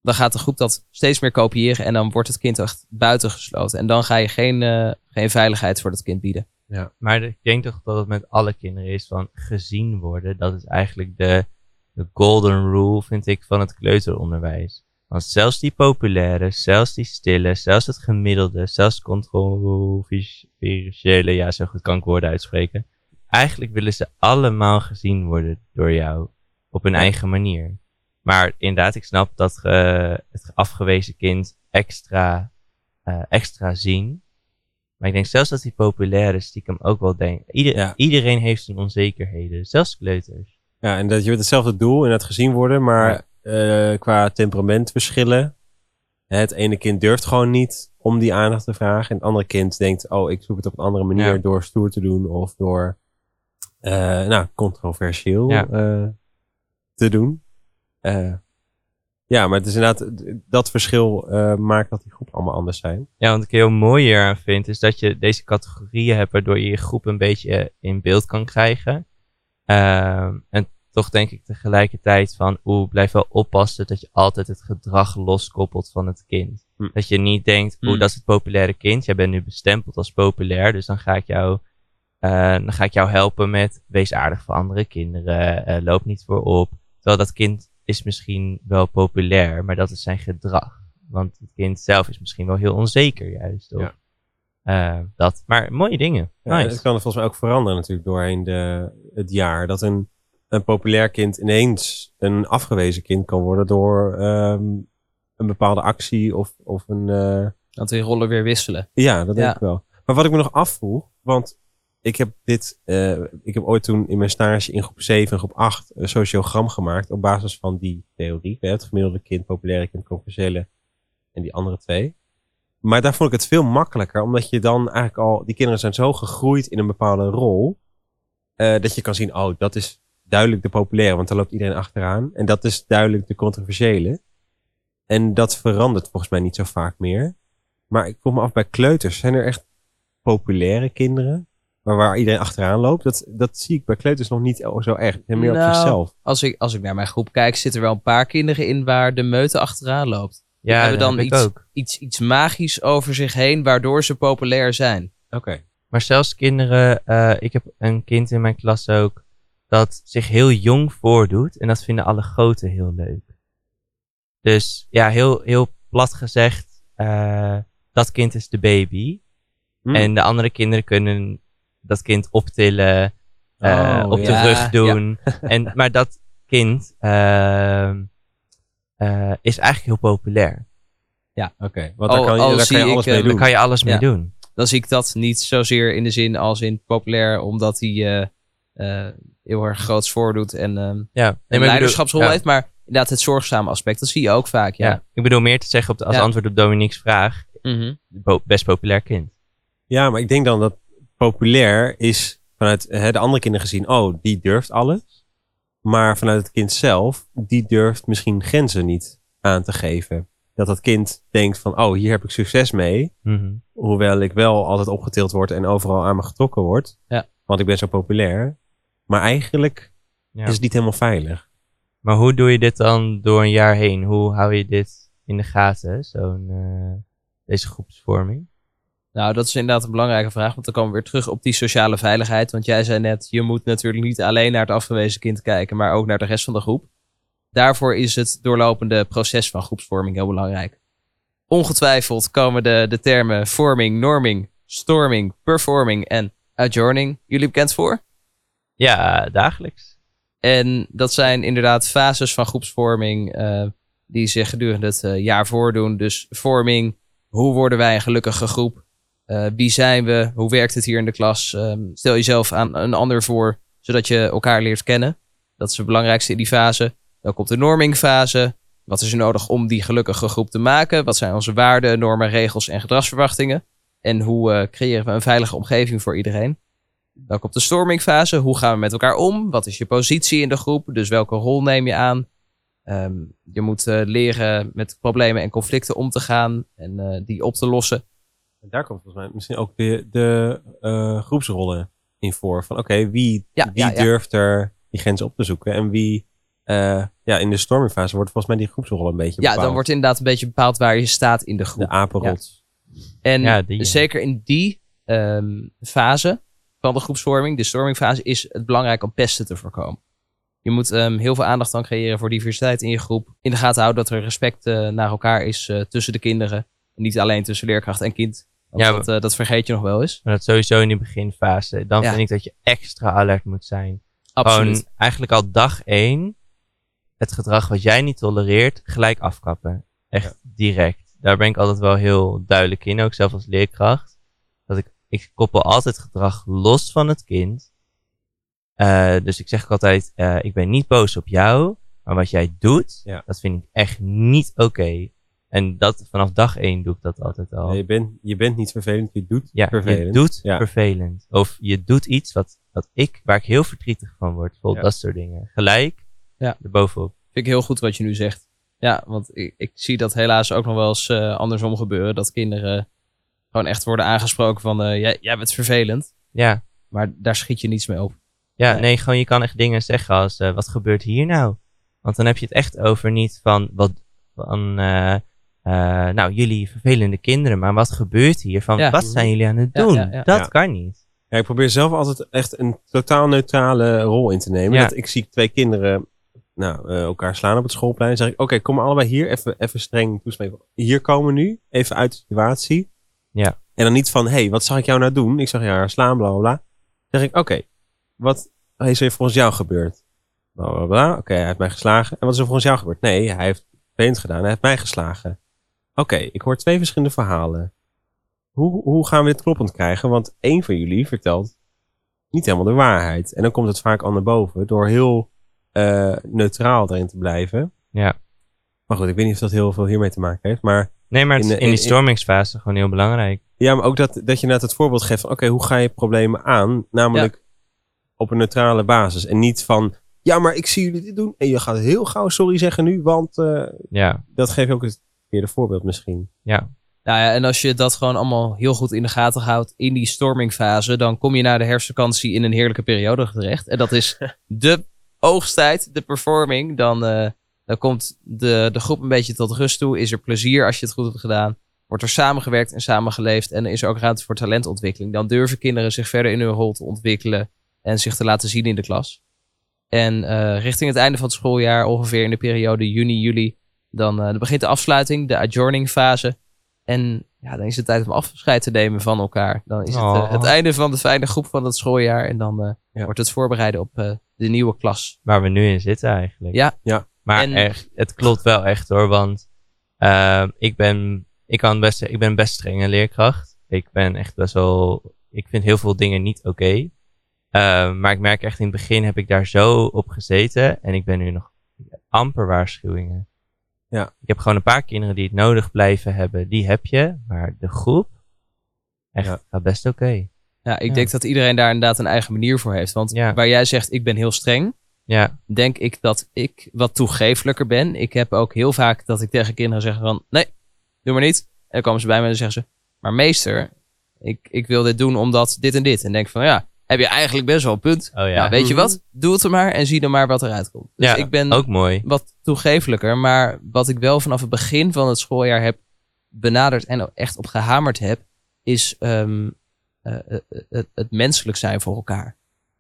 dan gaat de groep dat steeds meer kopiëren en dan wordt het kind echt buitengesloten. En dan ga je geen, eh, geen veiligheid voor dat kind bieden. Maar ik denk toch dat het met alle kinderen is van gezien worden. Dat is eigenlijk de, de golden rule, vind ik, van het kleuteronderwijs. Want zelfs die populaire, zelfs die stille, zelfs het gemiddelde, zelfs controversiële, ja, zo goed kan ik woorden uitspreken. Eigenlijk willen ze allemaal gezien worden door jou. Op hun eigen manier. Maar inderdaad, ik snap dat eh, het afgewezen kind extra, eh, extra zien. Maar ik denk zelfs dat die populaire stiekem ook wel denkt. Ieder, Ja. Iedereen heeft zijn onzekerheden, zelfs kleuters. Ja, en dat je met hetzelfde doel en het gezien worden, maar eh, qua temperamentverschillen. Het ene kind durft gewoon niet om die aandacht te vragen. En het andere kind denkt, oh, ik zoek het op een andere manier Ja. door stoer te doen of door, eh, nou, controversieel Ja. eh, te doen. Ja, maar het is inderdaad, dat verschil maakt dat die groepen allemaal anders zijn. Ja, wat ik heel mooi hier aan vind, is dat je deze categorieën hebt waardoor je je groep een beetje in beeld kan krijgen. Ehm, en toch denk ik tegelijkertijd van, oeh, blijf wel oppassen dat je altijd het gedrag loskoppelt van het kind. Hm. Dat je niet denkt, oeh, Hm. dat is het populaire kind, jij bent nu bestempeld als populair, dus dan ga ik jou, eh, dan ga ik jou helpen met, wees aardig voor andere kinderen, eh, loop niet voorop. Terwijl dat kind is misschien wel populair, maar dat is zijn gedrag. Want het kind zelf is misschien wel heel onzeker juist. Of, Ja. eh, dat. Maar mooie dingen. Ja. Het kan volgens mij ook veranderen natuurlijk doorheen de, het jaar. Dat een, een populair kind ineens een afgewezen kind kan worden door ehm, een bepaalde actie of, of een... eh, Dat die rollen weer wisselen. ja, dat denk Ja. ik wel. Maar wat ik me nog afvroeg, want ik heb dit, eh, ik heb ooit toen in mijn stage in groep 7 en groep 8 een sociogram gemaakt op basis van die theorie. hè, Het gemiddelde kind, populaire kind, conventionele en die andere twee. Maar daar vond ik het veel makkelijker, omdat je dan eigenlijk al, die kinderen zijn zo gegroeid in een bepaalde rol, eh, dat je kan zien, oh, dat is duidelijk de populaire, want daar loopt iedereen achteraan. En dat is duidelijk de controversiële. En dat verandert volgens mij niet zo vaak meer. Maar ik kom me af bij kleuters. Zijn er echt populaire kinderen? Maar waar iedereen achteraan loopt? Dat, dat zie ik bij kleuters nog niet zo erg. En meer op Nou, zichzelf. Als ik, als ik naar mijn groep kijk, zitten er wel een paar kinderen in waar de meute achteraan loopt. Ja, hebben dat dan iets- ook. Iets, iets magisch over zich heen, waardoor ze populair zijn. Oké. Maar zelfs kinderen, eh, ik heb een kind in mijn klas ook, dat zich heel jong voordoet. En dat vinden alle groten heel leuk. Dus ja, heel, heel plat gezegd, eh, dat kind is de baby. Hm. En de andere kinderen kunnen dat kind optillen, eh, Oh, op ja. de rug Ja, doen. En, maar dat kind ehm, eh, is eigenlijk heel populair. Oké, want daar Al- kan je, al daar kan zie je ik, alles mee Daar doen. kan je alles mee Ja. doen. Dan zie ik dat niet zozeer in de zin als in populair, omdat hij eh, eh, heel erg groots voordoet en ehm, Ja, nee, een bedoel- leiderschapsrol ja. heeft. Maar inderdaad, het zorgzame aspect, dat zie je ook vaak. Ja. Ja. ik bedoel meer te zeggen op de, als Ja. antwoord op Dominique's vraag. Mhm. best populair kind. Ja, maar ik denk dan dat populair is vanuit hè, de andere kinderen gezien, oh, die durft alles. Maar vanuit het kind zelf, die durft misschien grenzen niet aan te geven. Dat dat kind denkt van, oh, hier heb ik succes mee. Mhm. Hoewel ik wel altijd opgetild word en overal aan me getrokken word. Ja. Want ik ben zo populair. Maar eigenlijk Ja. is het niet helemaal veilig. Maar hoe doe je dit dan door een jaar heen? Hoe hou je dit in de gaten, zo'n, eh, deze groepsvorming? Nou, dat is inderdaad een belangrijke vraag, want dan komen we weer terug op die sociale veiligheid. Want jij zei net, je moet natuurlijk niet alleen naar het afgewezen kind kijken, maar ook naar de rest van de groep. Daarvoor is het doorlopende proces van groepsvorming heel belangrijk. Ongetwijfeld komen de, de termen vorming, norming, storming, performing en adjourning jullie bekend voor. Ja, dagelijks. En dat zijn inderdaad fases van groepsvorming eh, die zich gedurende het eh, jaar voordoen. Dus vorming, hoe worden wij een gelukkige groep? Eh, wie zijn we? Hoe werkt het hier in de klas? Ehm, stel jezelf aan een ander voor, zodat je elkaar leert kennen. Dat is het belangrijkste in die fase. Dan komt de normingfase. Wat is er nodig om die gelukkige groep te maken? Wat zijn onze waarden, normen, regels en gedragsverwachtingen? En hoe creëren we een veilige omgeving voor iedereen? Dan komt de stormingfase. Hoe gaan we met elkaar om? Wat is je positie in de groep? Dus welke rol neem je aan? Ehm, je moet eh, leren met problemen en conflicten om te gaan en eh, die op te lossen. En daar komt volgens mij misschien ook de, de eh, groepsrollen in voor. Van oké, wie, Ja, wie ja, ja. durft er die grenzen op te zoeken? En wie, eh, ja, in de stormingfase wordt volgens mij die groepsrol een beetje Ja, bepaald. dan wordt inderdaad een beetje bepaald waar je staat in de de groep. apenrots. En Ja, die, ja. zeker in die ehm, fase van de groepsvorming, de stormingfase, is het belangrijk om pesten te voorkomen. Je moet ehm, heel veel aandacht dan creëren voor diversiteit in je groep. In de gaten houden dat er respect eh, naar elkaar is eh, tussen de kinderen. En niet alleen tussen leerkracht en kind. Ja, dat, eh, dat vergeet je nog wel eens. Maar dat sowieso in die beginfase. Dan Ja. vind ik dat je extra alert moet zijn. Absoluut. Gewoon eigenlijk al dag één het gedrag wat jij niet tolereert gelijk afkappen. Echt direct. Daar ben ik altijd wel heel duidelijk in, ook zelf als leerkracht. Dat ik, ik koppel altijd gedrag los van het kind. Eh, dus ik zeg ook altijd, eh, ik ben niet boos op jou, maar wat jij doet, Ja. dat vind ik echt niet oké. En dat vanaf dag één doe ik dat altijd al. Je, bent, je bent niet vervelend, je doet Ja, vervelend. je doet Ja. vervelend. Of je doet iets wat, wat ik, waar ik heel verdrietig van word. Bijvoorbeeld Ja. dat soort dingen. Gelijk Ja. erbovenop. Vind ik heel goed wat je nu zegt. Ja, want ik, ik zie dat helaas ook nog wel eens eh, andersom gebeuren. Dat kinderen gewoon echt worden aangesproken van... eh, jij, jij bent vervelend. Ja, Maar daar schiet je niets mee op. ja Nee. nee. gewoon je kan echt dingen zeggen als, eh, wat gebeurt hier nou? Want dan heb je het echt over niet van, wat, van, eh, eh, nou, jullie vervelende kinderen, maar wat gebeurt hier? Van, Ja. wat zijn jullie aan het doen? ja, ja. Dat Ja. kan niet. Ja, ik probeer zelf altijd echt een totaal neutrale rol in te nemen. Ja. Dat ik zie twee kinderen nou, eh, elkaar slaan op het schoolplein. Dan zeg ik, oké, kom maar allebei hier. Even, even streng toespreken. Hier komen nu. Even uit de situatie. Ja. En dan niet van, hé, hey, wat zag ik jou nou doen? Ik zag jou slaan, bla, bla, bla. Dan zeg ik, oké, wat is er volgens jou gebeurd? Bla, bla, bla. Oké, hij heeft mij geslagen. En wat is er volgens jou gebeurd? Nee, hij heeft vervelend gedaan. Hij heeft mij geslagen. Oké, ik hoor twee verschillende verhalen. Hoe, hoe gaan we dit kloppend krijgen? Want één van jullie vertelt niet helemaal de waarheid. En dan komt het vaak al naar boven door heel eh, neutraal erin te blijven. Ja. Maar goed, ik weet niet of dat heel veel hiermee te maken heeft. Maar Nee, maar het In is de- in, die in- in- stormingsfase gewoon heel belangrijk. ja, maar ook dat, dat je net het voorbeeld geeft van oké, hoe ga je problemen aan? Namelijk op een neutrale basis. En niet van, ja, maar ik zie jullie dit doen. En je gaat heel gauw sorry zeggen nu, want eh, Ja, dat geeft ook het verkeerde voorbeeld misschien. ja. Nou ja, en als je dat gewoon allemaal heel goed in de gaten houdt in die stormingfase, dan kom je na de herfstvakantie in een heerlijke periode terecht. En dat is de oogsttijd, de performing. Dan, eh, dan komt de, de groep een beetje tot rust toe. Is er plezier als je het goed hebt gedaan. Wordt er samengewerkt en samengeleefd. En is er ook ruimte voor talentontwikkeling. Dan durven kinderen zich verder in hun rol te ontwikkelen en zich te laten zien in de klas. En eh, richting het einde van het schooljaar, ongeveer in de periode juni, juli, dan, eh, dan begint de afsluiting, de adjourning fase. En ja, dan is het tijd om afscheid te nemen van elkaar. Dan is het eh, Oh. het einde van de fijne groep van het schooljaar. En dan eh, Ja. wordt het voorbereiden op eh, de nieuwe klas. Waar we nu in zitten eigenlijk. Ja. Ja. Maar En- echt, het klopt wel echt hoor. Want ehm, ik, ben, ik, kan best, ik ben best strenge leerkracht. Ik ben echt best wel... Ik vind heel veel dingen niet oké. Ehm, maar ik merk echt in het begin heb ik daar zo op gezeten. En ik ben nu nog amper waarschuwingen. Ja. Ik heb gewoon een paar kinderen die het nodig blijven hebben. Die heb je. Maar de groep, echt, Ja. gaat best oké. Ja, ik Ja. denk dat iedereen daar inderdaad een eigen manier voor heeft. Want Ja. waar jij zegt, ik ben heel streng, Ja, denk ik dat ik wat toegeeflijker ben. Ik heb ook heel vaak dat ik tegen kinderen zeg van, nee, doe maar niet. En dan komen ze bij me en dan zeggen ze, maar meester, ik, ik wil dit doen omdat dit en dit. En denk van, ja, heb je eigenlijk best wel een punt. oh ja. Nou, weet je Mhm. wat? Doe het er maar en zie dan maar wat eruit komt. Dus ja, ik ben ook mooi. wat toegeeflijker. Maar wat ik wel vanaf het begin van het schooljaar heb benaderd en echt op gehamerd heb, is ehm, eh, eh, het, het menselijk zijn voor elkaar.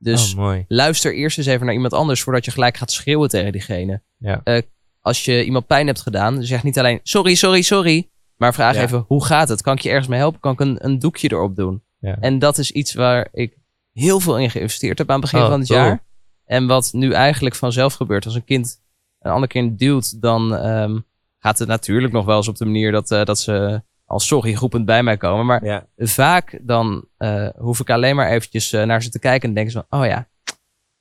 Dus oh, mooi. luister eerst eens even naar iemand anders voordat je gelijk gaat schreeuwen tegen diegene. Ja. Eh, als je iemand pijn hebt gedaan, zeg niet alleen sorry, sorry, sorry. Maar vraag Ja. even, hoe gaat het? Kan ik je ergens mee helpen? Kan ik een, een doekje erop doen? Ja. En dat is iets waar ik heel veel in geïnvesteerd heb aan het begin Oh, van het cool. jaar. En wat nu eigenlijk vanzelf gebeurt. Als een kind een ander kind duwt, dan ehm, gaat het natuurlijk nog wel eens op de manier dat, eh, dat ze als sorry roepend bij mij komen. Maar Ja, vaak dan eh, hoef ik alleen maar eventjes eh, naar ze te kijken en denken ze van, oh ja,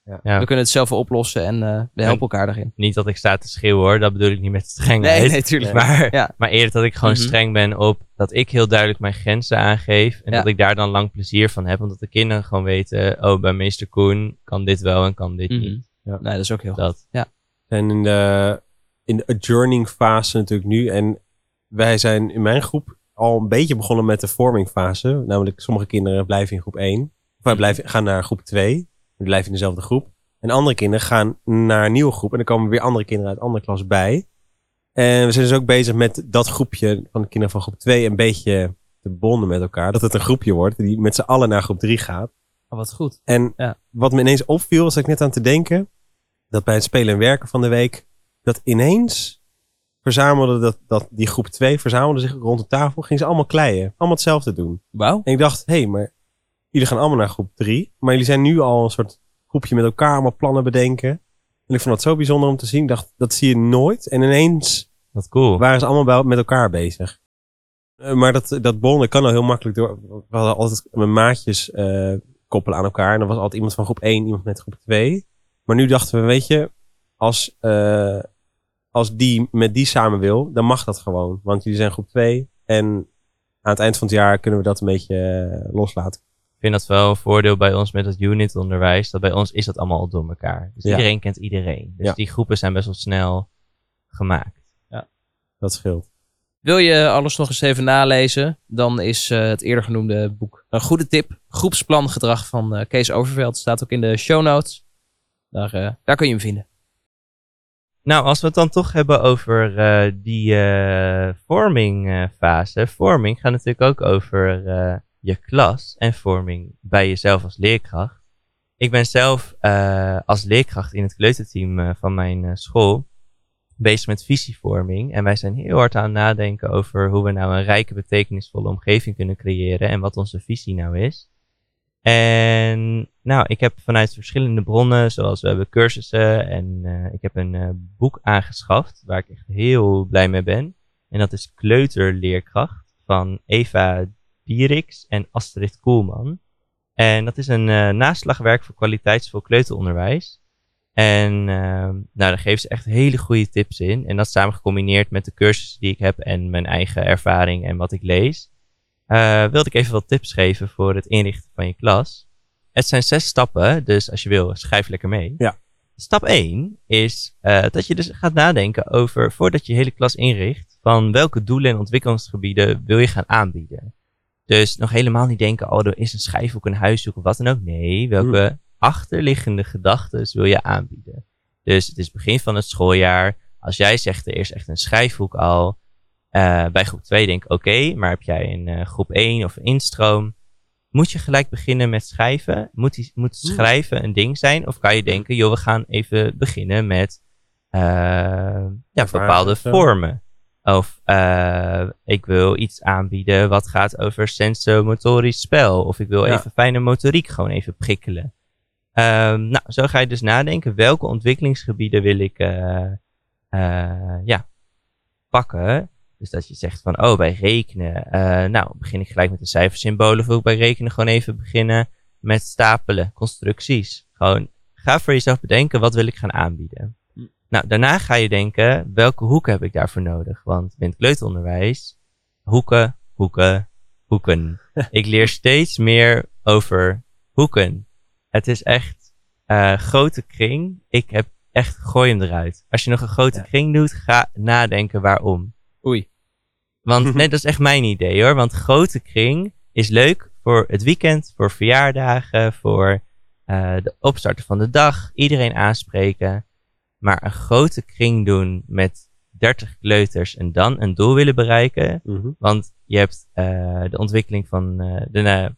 Ja. we kunnen het zelf wel oplossen en eh, we helpen elkaar daarin. Niet dat ik sta te schreeuwen hoor, dat bedoel ik niet met strengheid. Nee, nee, tuurlijk. niet. Maar, Ja. maar eerder dat ik gewoon Mhm. streng ben op dat ik heel duidelijk mijn grenzen aangeef. En Ja. dat ik daar dan lang plezier van heb. Omdat de kinderen gewoon weten, oh bij meester Koen kan dit wel en kan dit Mhm. niet. Ja. Nee, dat is ook heel goed. Dat. zijn in de, in de adjourning fase natuurlijk nu. En wij zijn in mijn groep al een beetje begonnen met de forming fase. Namelijk sommige kinderen blijven in groep 1. Of wij blijven, gaan naar groep 2. Die blijven in dezelfde groep. En andere kinderen gaan naar een nieuwe groep. En er komen weer andere kinderen uit andere klas bij. En we zijn dus ook bezig met dat groepje van de kinderen van groep 2 een beetje te bonden met elkaar. Dat het een groepje wordt die met z'n allen naar groep 3 gaat. Oh, wat goed. En Ja. wat me ineens opviel, was ik net aan te denken, dat bij het spelen en werken van de week, dat ineens verzamelde dat, dat die groep 2 verzamelde zich rond de tafel, gingen ze allemaal kleien, allemaal hetzelfde doen. Wauw. En ik dacht, hé, hey, maar jullie gaan allemaal naar groep 3, maar jullie zijn nu al een soort groepje met elkaar, allemaal plannen bedenken. En ik vond dat zo bijzonder om te zien. Ik dacht, dat zie je nooit. En ineens Wat cool. waren ze allemaal bij, met elkaar bezig. Eh, maar dat, dat bonden kan al heel makkelijk door. We hadden altijd mijn maatjes eh, koppelen aan elkaar. En dan was altijd iemand van groep 1, iemand met groep 2. Maar nu dachten we, weet je, als, eh, als die met die samen wil, dan mag dat gewoon. Want jullie zijn groep 2. En aan het eind van het jaar kunnen we dat een beetje eh, loslaten. Ik vind dat wel een voordeel bij ons met het unitonderwijs. Dat bij ons is dat allemaal al door elkaar. Dus Ja. iedereen kent iedereen. Dus Ja. die groepen zijn best wel snel gemaakt. Dat scheelt. Wil je alles nog eens even nalezen? Dan is eh, het eerder genoemde boek een goede tip. Groepsplan gedrag van eh, Kees Overveld. Staat ook in de show notes. Daar, eh, daar kun je hem vinden. Nou, als we het dan toch hebben over eh, die eh vorming eh. Vorming gaat natuurlijk ook over je klas en vorming bij jezelf als leerkracht. Ik ben zelf als leerkracht in het kleuterteam van mijn school bezig met visievorming. En wij zijn heel hard aan het nadenken over hoe we nou een rijke, betekenisvolle omgeving kunnen creëren en wat onze visie nou is. En nou, ik heb vanuit verschillende bronnen, zoals we hebben cursussen en eh, ik heb een eh, boek aangeschaft waar ik echt heel blij mee ben. En dat is Kleuterleerkracht van Eva Dieriks en Astrid Koelman. En dat is een eh, naslagwerk voor kwaliteitsvol kleuteronderwijs. En nou, daar geven ze echt hele goede tips in. En dat samen gecombineerd met de cursussen die ik heb en mijn eigen ervaring en wat ik lees. Eh, wilde ik even wat tips geven voor het inrichten van je klas. het zijn zes stappen, dus als je wil, schrijf lekker mee. Ja. Stap 1 is eh, dat je dus gaat nadenken over, voordat je je hele klas inricht, van welke doelen en ontwikkelingsgebieden wil je gaan aanbieden. Dus nog helemaal niet denken, oh, er is een schijfhoek, een huishoek of wat dan ook. Nee, welke achterliggende gedachten wil je aanbieden? Dus het is begin van het schooljaar. Als jij zegt, er is echt een schrijfhoek al. Eh, bij groep 2 denk ik, oké, maar heb jij een eh, groep 1 of een instroom? Moet je gelijk beginnen met schrijven? Moet, die, moet schrijven een ding zijn? Of kan je denken, joh, we gaan even beginnen met eh, ja, bepaalde vormen. Of ik wil iets aanbieden wat gaat over sensomotorisch spel. Of ik wil Ja. even fijne motoriek gewoon even prikkelen. Ehm, nou, zo ga je dus nadenken. Welke ontwikkelingsgebieden wil ik ja, pakken? Dus dat je zegt van, oh, bij rekenen. eh, nou, begin ik gelijk met de cijfersymbolen. Of wil ik bij rekenen gewoon even beginnen met stapelen, constructies. Gewoon, ga voor jezelf bedenken, wat wil ik gaan aanbieden? Hm. Nou, daarna ga je denken, welke hoeken heb ik daarvoor nodig? Want in het kleuteronderwijs, hoeken, hoeken, hoeken. ik leer steeds meer over hoeken. Het is echt eh, grote kring. Ik heb echt, gooi hem eruit. Als je nog een grote Ja. kring doet, ga nadenken waarom. Oei. Want nee, dat is echt mijn idee hoor. Want grote kring is leuk voor het weekend, voor verjaardagen, voor eh, de opstarten van de dag, iedereen aanspreken. Maar een grote kring doen met 30 kleuters en dan een doel willen bereiken. Mhm. Want je hebt eh, de ontwikkeling van de, eh,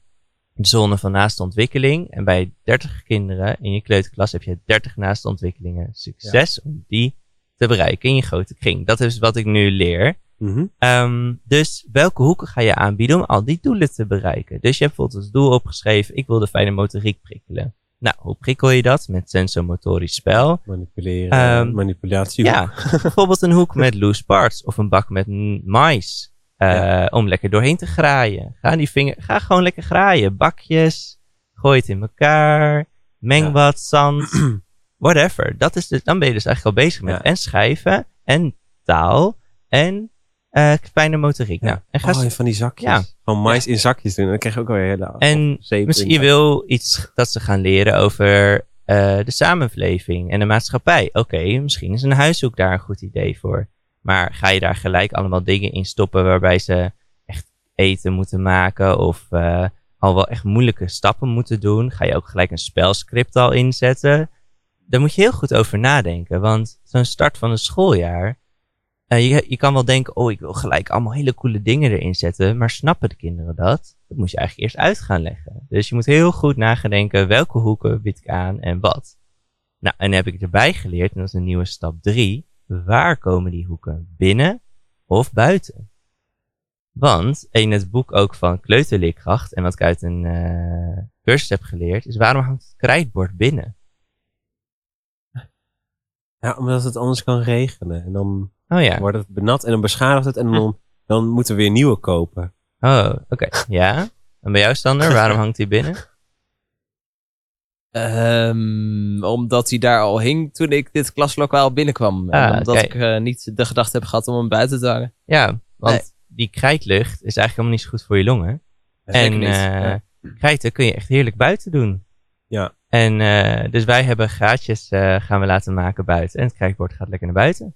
de zone van naaste ontwikkeling. En bij 30 kinderen in je kleuterklas heb je 30 naaste ontwikkelingen. Succes om die te bereiken in je grote kring. Dat is wat ik nu leer. Mhm. Ehm, dus welke hoeken ga je aanbieden om al die doelen te bereiken? Dus je hebt bijvoorbeeld als doel opgeschreven, ik wil de fijne motoriek prikkelen. Nou, hoe prikkel je dat? Met sensomotorisch spel. Manipuleren, Ehm, manipulatie. Ja, bijvoorbeeld een hoek met loose parts of een bak met mais. eh, Ja. Om lekker doorheen te graaien. Ga, die vinger, ga gewoon lekker graaien. Bakjes, gooi het in elkaar, meng Ja. wat zand, whatever. Dat is dus, dan ben je dus eigenlijk al bezig met Ja. en schrijven en taal en eh fijne motoriek. Nou, en ga oh, en van die zakjes. Ja. Gewoon mais in zakjes doen. En dan krijg je ook weer hele... En Misschien je wil iets dat ze gaan leren over eh, de samenleving en de maatschappij. Oké, misschien is een huishoek daar een goed idee voor. Maar ga je daar gelijk allemaal dingen in stoppen waarbij ze echt eten moeten maken of eh, al wel echt moeilijke stappen moeten doen? Ga je ook gelijk een spelscript al inzetten? Daar moet je heel goed over nadenken, want zo'n start van een schooljaar. Eh, je, je kan wel denken, oh, ik wil gelijk allemaal hele coole dingen erin zetten. Maar snappen de kinderen dat? Dat moet je eigenlijk eerst uit gaan leggen. Dus je moet heel goed nagedenken welke hoeken bied ik aan en wat. Nou, en heb ik erbij geleerd, en dat is een nieuwe stap 3. Waar komen die hoeken? Binnen of buiten? Want in het boek ook van Kleuterleerkracht, en wat ik uit een eh cursus heb geleerd, is waarom hangt het krijtbord binnen? Ja, omdat het anders kan regenen. En dan Oh ja. wordt het benat en dan beschadigt het. En dan, dan moeten we weer nieuwe kopen. Oh, oké. Ja. En bij jou, Sander, waarom hangt die binnen? Ehm, omdat hij daar al hing toen ik dit klaslokaal binnenkwam. En Ah, omdat ik eh, niet de gedachte heb gehad om hem buiten te hangen. Ja, want Nee. die krijtlucht is eigenlijk helemaal niet zo goed voor je longen. En eh, ja. krijten kun je echt heerlijk buiten doen. Ja. En eh, dus wij hebben gaatjes eh, gaan we laten maken buiten. En het krijtbord gaat lekker naar buiten.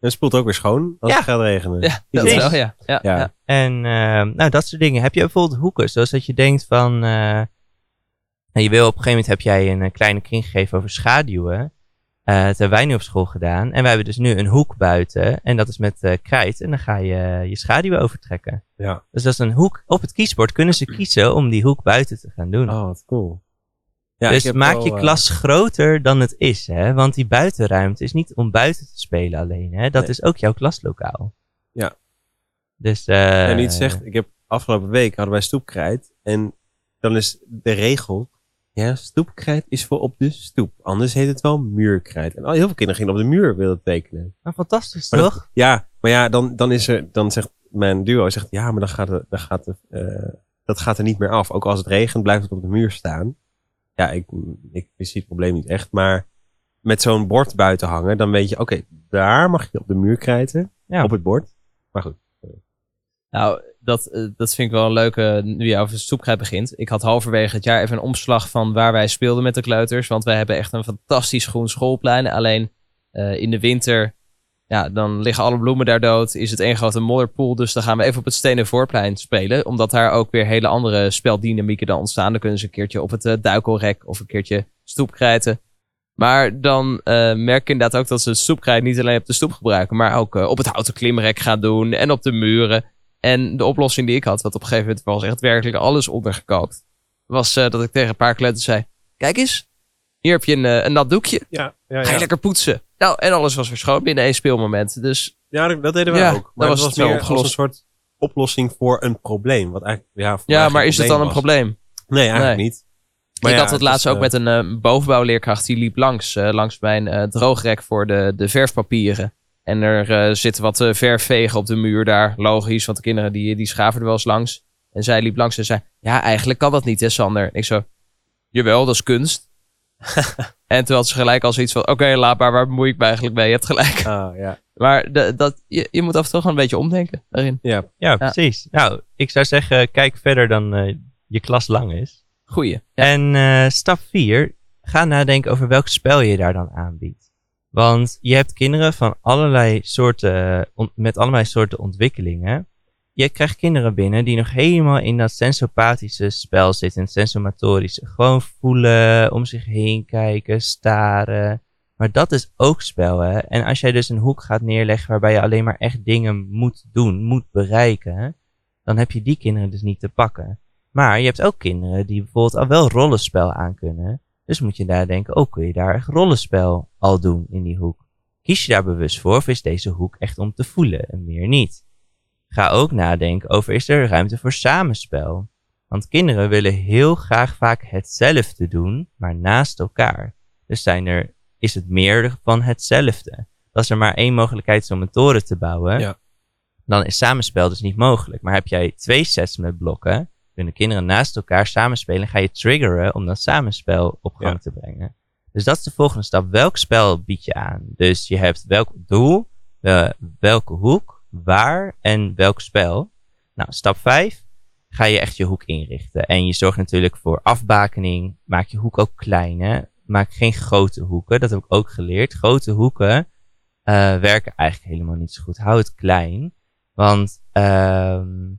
En het spoelt ook weer schoon als Ja. het gaat regenen. Ja, dat Precies. wel, ja. ja, Ja. ja. En eh, nou, dat soort dingen. Heb je bijvoorbeeld hoeken? Zoals dat je denkt van... eh, nou, je wil op een gegeven moment heb jij een eh, kleine kring gegeven over schaduwen. Eh dat hebben wij nu op school gedaan. En wij hebben dus nu een hoek buiten. En dat is met eh, krijt. En dan ga je je schaduwen overtrekken. Ja. Dus dat is een hoek. Op het kiesbord kunnen ze kiezen om die hoek buiten te gaan doen. Oh, wat cool. Ja, dus maak wel, je eh, klas groter dan het is. Hè? Want die buitenruimte is niet om buiten te spelen alleen. Hè? Dat Nee. is ook jouw klaslokaal. Ja. Dus, eh en niet zegt, ik heb afgelopen week hadden wij stoepkrijt. En dan is de regel, ja, stoepkrijt is voor op de stoep. Anders heet het wel muurkrijt. En al heel veel kinderen gingen op de muur willen tekenen. nou, fantastisch, Maar dat- toch? Ja, maar ja, dan, dan is er, dan zegt mijn duo, zegt, ja, maar dan gaat, het, dan gaat het, eh, dat gaat er niet meer af. Ook als het regent, blijft het op de muur staan. Ja, ik, ik zie het probleem niet echt, maar met zo'n bord buiten hangen, dan weet je, oké, daar mag je op de muur krijten, Ja. op het bord. Maar goed. Nou, dat, eh, dat vind ik wel een leuke, nu je over stoepkrijt begint. Ik had halverwege het jaar even een omslag van waar wij speelden met de kleuters. Want wij hebben echt een fantastisch groen schoolplein. Alleen eh, in de winter, ja, dan liggen alle bloemen daar dood. Is het één grote modderpoel. Dus dan gaan we even op het Stenen Voorplein spelen. Omdat daar ook weer hele andere speldynamieken dan ontstaan. Dan kunnen ze een keertje op het eh, duikelrek of een keertje stoepkrijten. Maar dan eh, merk ik inderdaad ook dat ze stoepkrijt niet alleen op de stoep gebruiken, maar ook eh, op het houten klimrek gaan doen en op de muren. En de oplossing die ik had, wat op een gegeven moment was echt werkelijk alles ondergekookt, was dat ik tegen een paar kleuters zei: Kijk eens, hier heb je een, een nat doekje. Ja, ja, Ga je ja. lekker poetsen. Nou, en alles was weer schoon binnen één speelmoment. Dus ja dat, dat deden we Ja, ook. dat Maar was het het was wel meer als een soort oplossing voor een probleem. Wat eigenlijk, ja, voor mij ja, geen maar is het dan een was. probleem? Nee, eigenlijk Nee. niet. Maar ik ja, had het is, laatst ook eh, met een eh, bovenbouwleerkracht. Die liep langs, eh, langs mijn eh, droogrek voor de, de verfpapieren. En er eh, zitten wat eh, verfvegen op de muur daar. Logisch, want de kinderen die, die schaven er wel eens langs. En zij liep langs en zei... Ja, eigenlijk kan dat niet, hè, Sander? En ik zo... Jawel, dat is kunst. en toen had ze gelijk al zoiets van... Oké, laat maar, waar bemoei ik me eigenlijk mee? Je hebt gelijk. Ah, ja. Maar de, dat, je, je moet af en toe gewoon een beetje omdenken daarin. Ja, Ja, precies. Nou, ik zou zeggen, kijk verder dan eh, je klas lang is. Goeie. Ja. En eh, stap 4, ga nadenken over welk spel je daar dan aanbiedt. Want je hebt kinderen van allerlei soorten, on- met allerlei soorten ontwikkelingen. Je krijgt kinderen binnen die nog helemaal in dat sensopathische spel zitten, het sensomotorische. Gewoon voelen, om zich heen kijken, staren. Maar dat is ook spel, hè. En als jij dus een hoek gaat neerleggen waarbij je alleen maar echt dingen moet doen, moet bereiken, dan heb je die kinderen dus niet te pakken. Maar je hebt ook kinderen die bijvoorbeeld al wel rollenspel aan kunnen. Dus moet je daar denken, oh, kun je daar echt rollenspel al doen in die hoek? Kies je daar bewust voor of is deze hoek echt om te voelen en meer niet? Ga ook nadenken over is er ruimte voor samenspel? Want kinderen willen heel graag vaak hetzelfde doen, maar naast elkaar. Dus zijn er, is het meer van hetzelfde. Als er maar één mogelijkheid is om een toren te bouwen, Ja. dan is samenspel dus niet mogelijk. Maar heb jij twee sets met blokken, kunnen kinderen naast elkaar samenspelen en ga je triggeren om dat samenspel op gang Ja. te brengen. Dus dat is de volgende stap. Welk spel bied je aan? Dus je hebt welk doel, eh, welke hoek, waar en welk spel. Nou, stap 5 ga je echt je hoek inrichten. En je zorgt natuurlijk voor afbakening. Maak je hoek ook klein? Maak geen grote hoeken. Dat heb ik ook geleerd. Grote hoeken eh, werken eigenlijk helemaal niet zo goed. Hou het klein. Want ehm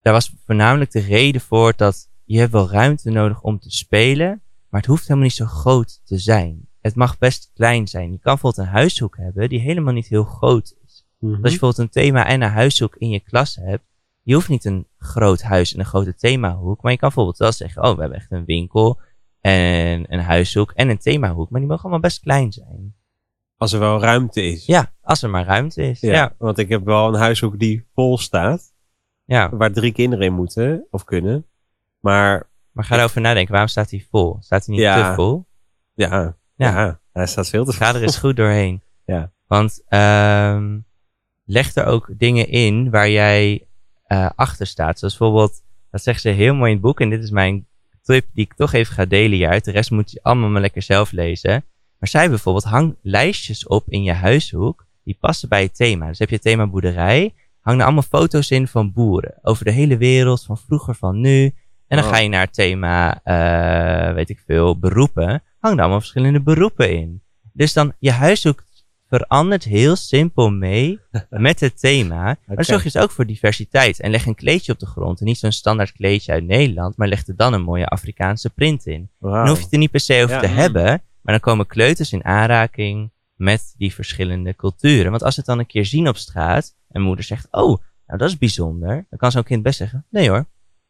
daar was voornamelijk de reden voor dat je wel ruimte nodig om te spelen, maar het hoeft helemaal niet zo groot te zijn. Het mag best klein zijn. Je kan bijvoorbeeld een huishoek hebben die helemaal niet heel groot Mhm. Als je bijvoorbeeld een thema en een huishoek in je klas hebt, je hoeft niet een groot huis en een grote themahoek, maar je kan bijvoorbeeld wel zeggen, oh, we hebben echt een winkel en een huishoek en een themahoek, maar die mogen allemaal best klein zijn. Als er wel ruimte is. Ja, als er maar ruimte is. Ja, Ja, Want ik heb wel een huishoek die vol staat. ja. Waar drie kinderen in moeten of kunnen. Maar Maar ga erover nadenken, waarom staat hij vol? Staat hij niet Ja. te vol? ja, Ja. ja. hij staat veel te Ga er eens goed doorheen. Ja. Want ehm leg er ook dingen in waar jij eh, achter staat. Zoals bijvoorbeeld, dat zegt ze heel mooi in het boek. En dit is mijn tip die ik toch even ga delen hieruit. De rest moet je allemaal maar lekker zelf lezen. Maar zij bijvoorbeeld, hang lijstjes op in je huishoek. Die passen bij het thema. Dus heb je het thema boerderij. Hang er allemaal foto's in van boeren. Over de hele wereld, van vroeger, van nu. En dan Oh. ga je naar het thema, eh, weet ik veel, beroepen. Hang er allemaal verschillende beroepen in. Dus dan, je huishoek verandert heel simpel mee met het thema. Maar dan zorg je dus ook voor diversiteit. En leg een kleedje op de grond. En niet zo'n standaard kleedje uit Nederland. Maar leg er dan een mooie Afrikaanse print in. Dan hoef je het er niet per se over Ja. te hebben. Maar dan komen kleuters in aanraking met die verschillende culturen. Want als ze het dan een keer zien op straat. En moeder zegt, oh, nou dat is bijzonder. Dan kan zo'n kind best zeggen, nee hoor.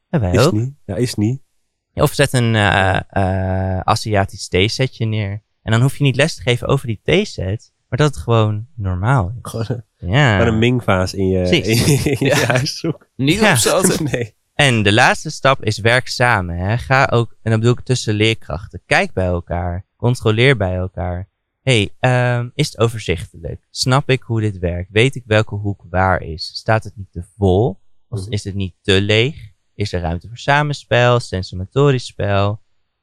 Hebben wij Is ook. niet. Ja, is niet. Of zet een eh, eh, Aziatisch theesetje neer. En dan hoef je niet les te geven over die theeset. Maar dat het gewoon normaal is. Gewoon een, Ja. gewoon een mingvaas in je, in, Precies. je- in je huishoek. Niet Ja. opstoten. Nee. En de laatste stap is werk samen. Hè. Ga ook, en dan bedoel ik tussen leerkrachten. Kijk bij elkaar. Controleer bij elkaar. hey, ehm, is het overzichtelijk? Snap ik hoe dit werkt? Weet ik welke hoek waar is? Staat het niet te vol? Of Mhm. is het niet te leeg? Is er ruimte voor samenspel, sensomotorisch spel?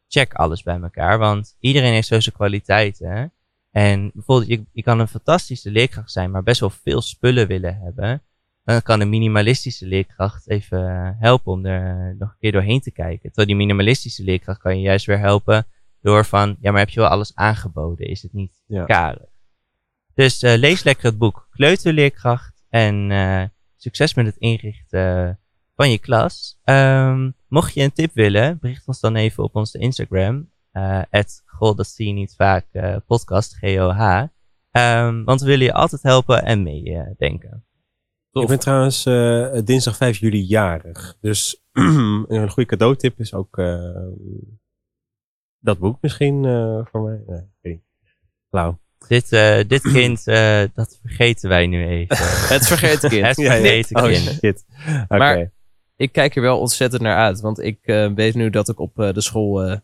Check alles bij elkaar, want iedereen heeft zo zijn kwaliteiten. En bijvoorbeeld, je, je kan een fantastische leerkracht zijn, maar best wel veel spullen willen hebben. dan kan een minimalistische leerkracht even eh, helpen om er nog een keer doorheen te kijken. Terwijl die minimalistische leerkracht kan je juist weer helpen door van, ja, maar heb je wel alles aangeboden? Is het niet Ja. karig? Dus eh, lees lekker het boek Kleuterleerkracht en eh, succes met het inrichten van je klas. Ehm, mocht je een tip willen, bericht ons dan even op onze Instagram. Eh goh, dat zie je niet vaak, eh, podcast, G-O-H. Ehm, want we willen je altijd helpen en meedenken. Ik ben trouwens eh, dinsdag 5 juli jarig. Dus een goede cadeautip is ook eh, dat boek misschien eh, voor mij. Nee, ik weet niet. Flauw. Dit, eh, dit kind, eh, dat vergeten wij nu even. Het vergeten kind. Het vergeten Oh kind. shit. Oké. Maar- Ik kijk er wel ontzettend naar uit. Want ik weet nu dat ik op eh, de school eh,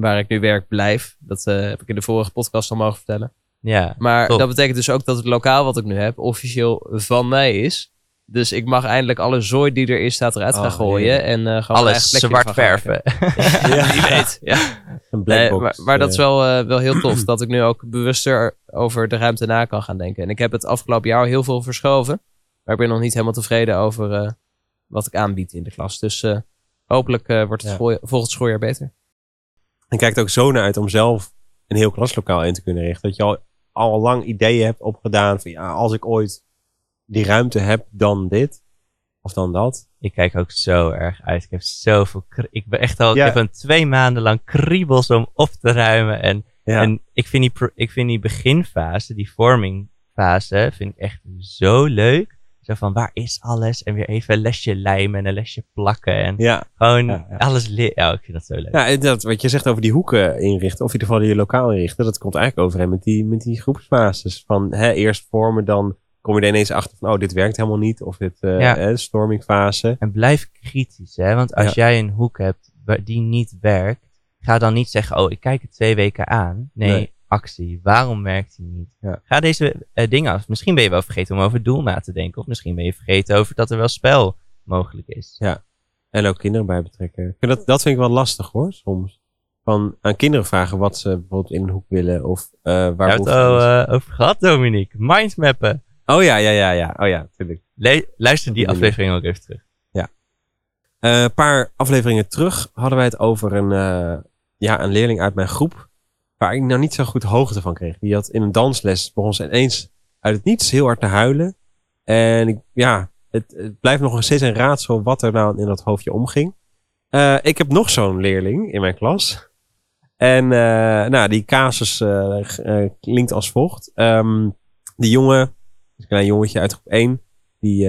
waar ik nu werk blijf. Dat eh, heb ik in de vorige podcast al mogen vertellen. Ja, Maar Top. dat betekent dus ook dat het lokaal wat ik nu heb officieel van mij is. Dus ik mag eindelijk alle zooi die erin staat eruit gaan Oh, gooien. heerlijk. En eh gewoon alles zwart gaan verven. Ja. Wie weet. Ja. Een black Nee, maar, maar dat is eh, wel, wel heel tof. dat ik nu ook bewuster over de ruimte na kan gaan denken. En ik heb het afgelopen jaar al heel veel verschoven. Maar ik ben nog niet helemaal tevreden over wat ik aanbied in de klas. Dus hopelijk wordt het Ja. volgend schooljaar beter. En kijkt ook zo naar uit om zelf een heel klaslokaal in te kunnen richten. Dat je al, al lang ideeën hebt opgedaan van ja, als ik ooit die ruimte heb, dan dit. Of dan dat. Ik kijk ook zo erg uit. Ik heb zoveel. Ik ben echt al. Ja. Ik heb een twee maanden lang kriebels om op te ruimen. En, Ja. en ik, vind die, ik vind die beginfase, die formingfase, vind ik echt zo leuk. Zo van waar is alles? En weer even een lesje lijmen en een lesje plakken. En ja. gewoon Ja, ja. alles leren. Ja, ik vind dat zo leuk. Ja, dat, wat je zegt over die hoeken inrichten, of in ieder geval die lokaal inrichten, dat komt eigenlijk overeen met die, met die groepsfases. Van hè, eerst vormen, dan kom je er ineens achter van, oh, dit werkt helemaal niet. Of dit eh Ja. hè, stormingfase. En blijf kritisch, hè? Want als jij een hoek hebt die niet werkt, ga dan niet zeggen: Oh, ik kijk het twee weken aan. Nee, Nee. Actie. Waarom werkt die niet? Ja. Ga deze eh, dingen af. Misschien ben je wel vergeten om over het doel na te denken. Of misschien ben je vergeten over dat er wel spel mogelijk is. En ook kinderen bij betrekken. Dat, dat vind ik wel lastig hoor, soms. Van aan kinderen vragen wat ze bijvoorbeeld in een hoek willen. Of eh waar behoefte het al eh, over gehad, Dominique. Mindmappen. Oh ja, ja, ja, ja. Oh ja, natuurlijk. Luister die aflevering ook even terug. Eh, Een paar afleveringen terug hadden wij het over een, ja, een leerling uit mijn groep. Waar ik nou niet zo goed hoogte van kreeg. Die had in een dansles begon ze ineens uit het niets heel hard te huilen. En ik, ja, het, het blijft nog steeds een raadsel wat er nou in dat hoofdje omging. Eh, ik heb nog zo'n leerling in mijn klas. En eh, nou, die casus eh, klinkt als volgt. Ehm, die jongen, een klein jongetje uit groep 1, die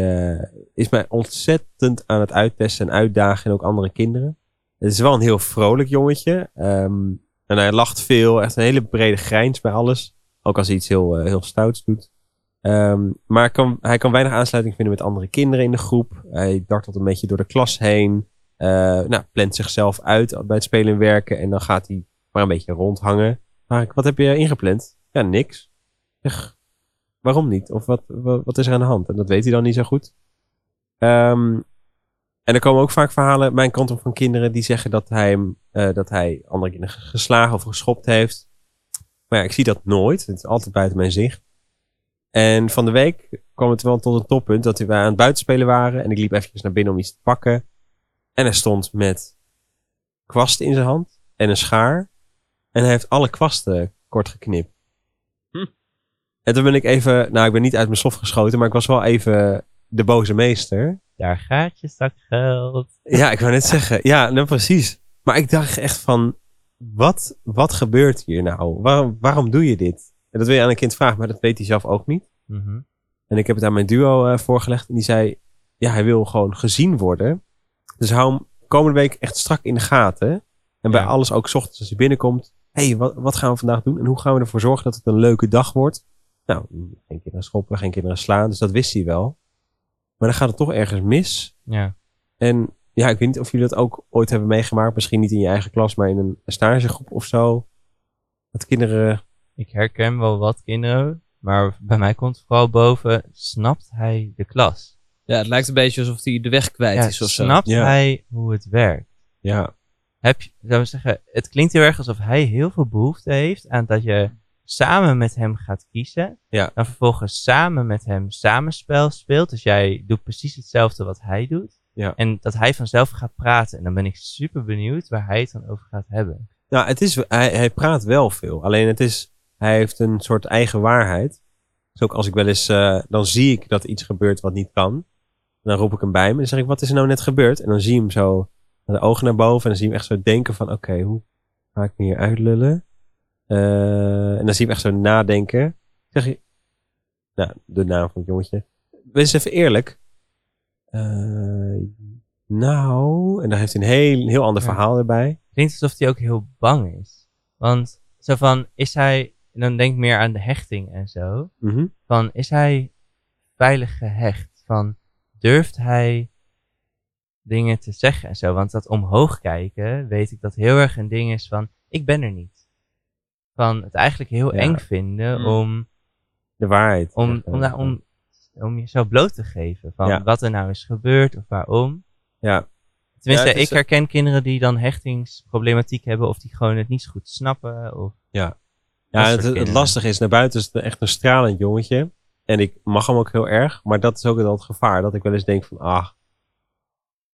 is mij ontzettend aan het uittesten en uitdagen en ook andere kinderen. Het is wel een heel vrolijk jongetje. ehm, en hij lacht veel, echt een hele brede grijns bij alles. Ook als hij iets heel, eh, heel stouts doet. Ehm, maar kan, hij kan weinig aansluiting vinden met andere kinderen in de groep. Hij dartelt een beetje door de klas heen. Eh, nou, plant zichzelf uit bij het spelen en werken. En dan gaat hij maar een beetje rondhangen. Wat heb je ingepland? Ja, niks. Waarom niet? Of wat, wat, wat is er aan de hand? En dat weet hij dan niet zo goed. Ehm, en er komen ook vaak verhalen mijn kant op van kinderen die zeggen dat hij, hem, eh, dat hij andere kinderen geslagen of geschopt heeft. Maar ja, ik zie dat nooit. Het is altijd buiten mijn zicht. En van de week kwam het wel tot een toppunt dat wij aan het buitenspelen waren. En ik liep eventjes naar binnen om iets te pakken. En hij stond met kwasten in zijn hand en een schaar. En hij heeft alle kwasten kort geknipt. Hm. En toen ben ik even, nou ik ben niet uit mijn slof geschoten, maar ik was wel even de boze meester. Daar gaat je zak geld. Ja, ik wou net zeggen. Ja, nou precies. Maar ik dacht echt van, wat, wat gebeurt hier nou? Waarom, waarom doe je dit? En dat wil je aan een kind vragen, maar dat weet hij zelf ook niet. Mhm. En ik heb het aan mijn duo eh, voorgelegd en die zei, ja, hij wil gewoon gezien worden. Dus hou hem komende week echt strak in de gaten. En bij Ja. alles ook 's ochtends als hij binnenkomt. Hé, hey, wat, wat gaan we vandaag doen? En hoe gaan we ervoor zorgen dat het een leuke dag wordt? Nou, geen kinderen schoppen, geen kinderen slaan. Dus dat wist hij wel. Maar dan gaat het toch ergens mis. Ja. En ja, ik weet niet of jullie dat ook ooit hebben meegemaakt. Misschien niet in je eigen klas, maar in een stagegroep of zo. Dat kinderen... Ik herken wel wat kinderen. Maar bij mij komt vooral boven, snapt hij de klas? Ja, het lijkt een beetje alsof hij de weg kwijt Ja, is of zo. snapt Ja. hij hoe het werkt? Ja, Heb je, zou ik zeggen, het klinkt heel erg alsof hij heel veel behoefte heeft aan dat je samen met hem gaat kiezen. Ja. Dan vervolgens samen met hem samenspel speelt. Dus jij doet precies hetzelfde wat hij doet. Ja. En dat hij vanzelf gaat praten. En dan ben ik super benieuwd waar hij het dan over gaat hebben. Nou, het is, hij, hij praat wel veel. Alleen het is, hij heeft een soort eigen waarheid. Dus ook als ik wel eens, eh, dan zie ik dat iets gebeurt wat niet kan. En dan roep ik hem bij me en dan zeg ik, wat is er nou net gebeurd? En dan zie je hem zo, met de ogen naar boven. En dan zie je hem echt zo denken van, oké, hoe ga ik me hier uitlullen? Eh, en dan zie je hem echt zo nadenken. Ik zeg je, nou, de naam van het jongetje. Wees even eerlijk. Eh, nou, en dan heeft hij een heel, heel ander Ja. verhaal erbij. Klinkt alsof hij ook heel bang is. Want zo van, is hij, en dan denk ik meer aan de hechting en zo. Mhm. Van, is hij veilig gehecht? Van, durft hij dingen te zeggen en zo? Want dat omhoog kijken, weet ik dat heel erg een ding is van, ik ben er niet. Van het eigenlijk heel Ja. eng vinden Mm. om, De waarheid. om, zeggen. om, nou, om, om jezelf bloot te geven. Van Ja. wat er nou is gebeurd of waarom. Ja, Tenminste, Ja, ik herken kinderen die dan hechtingsproblematiek hebben of die gewoon het niet zo goed snappen. Of, ja Dat het, het lastige is, naar buiten is het echt een stralend jongetje. En ik mag hem ook heel erg. Maar dat is ook wel het gevaar. Dat ik wel eens denk van, ah,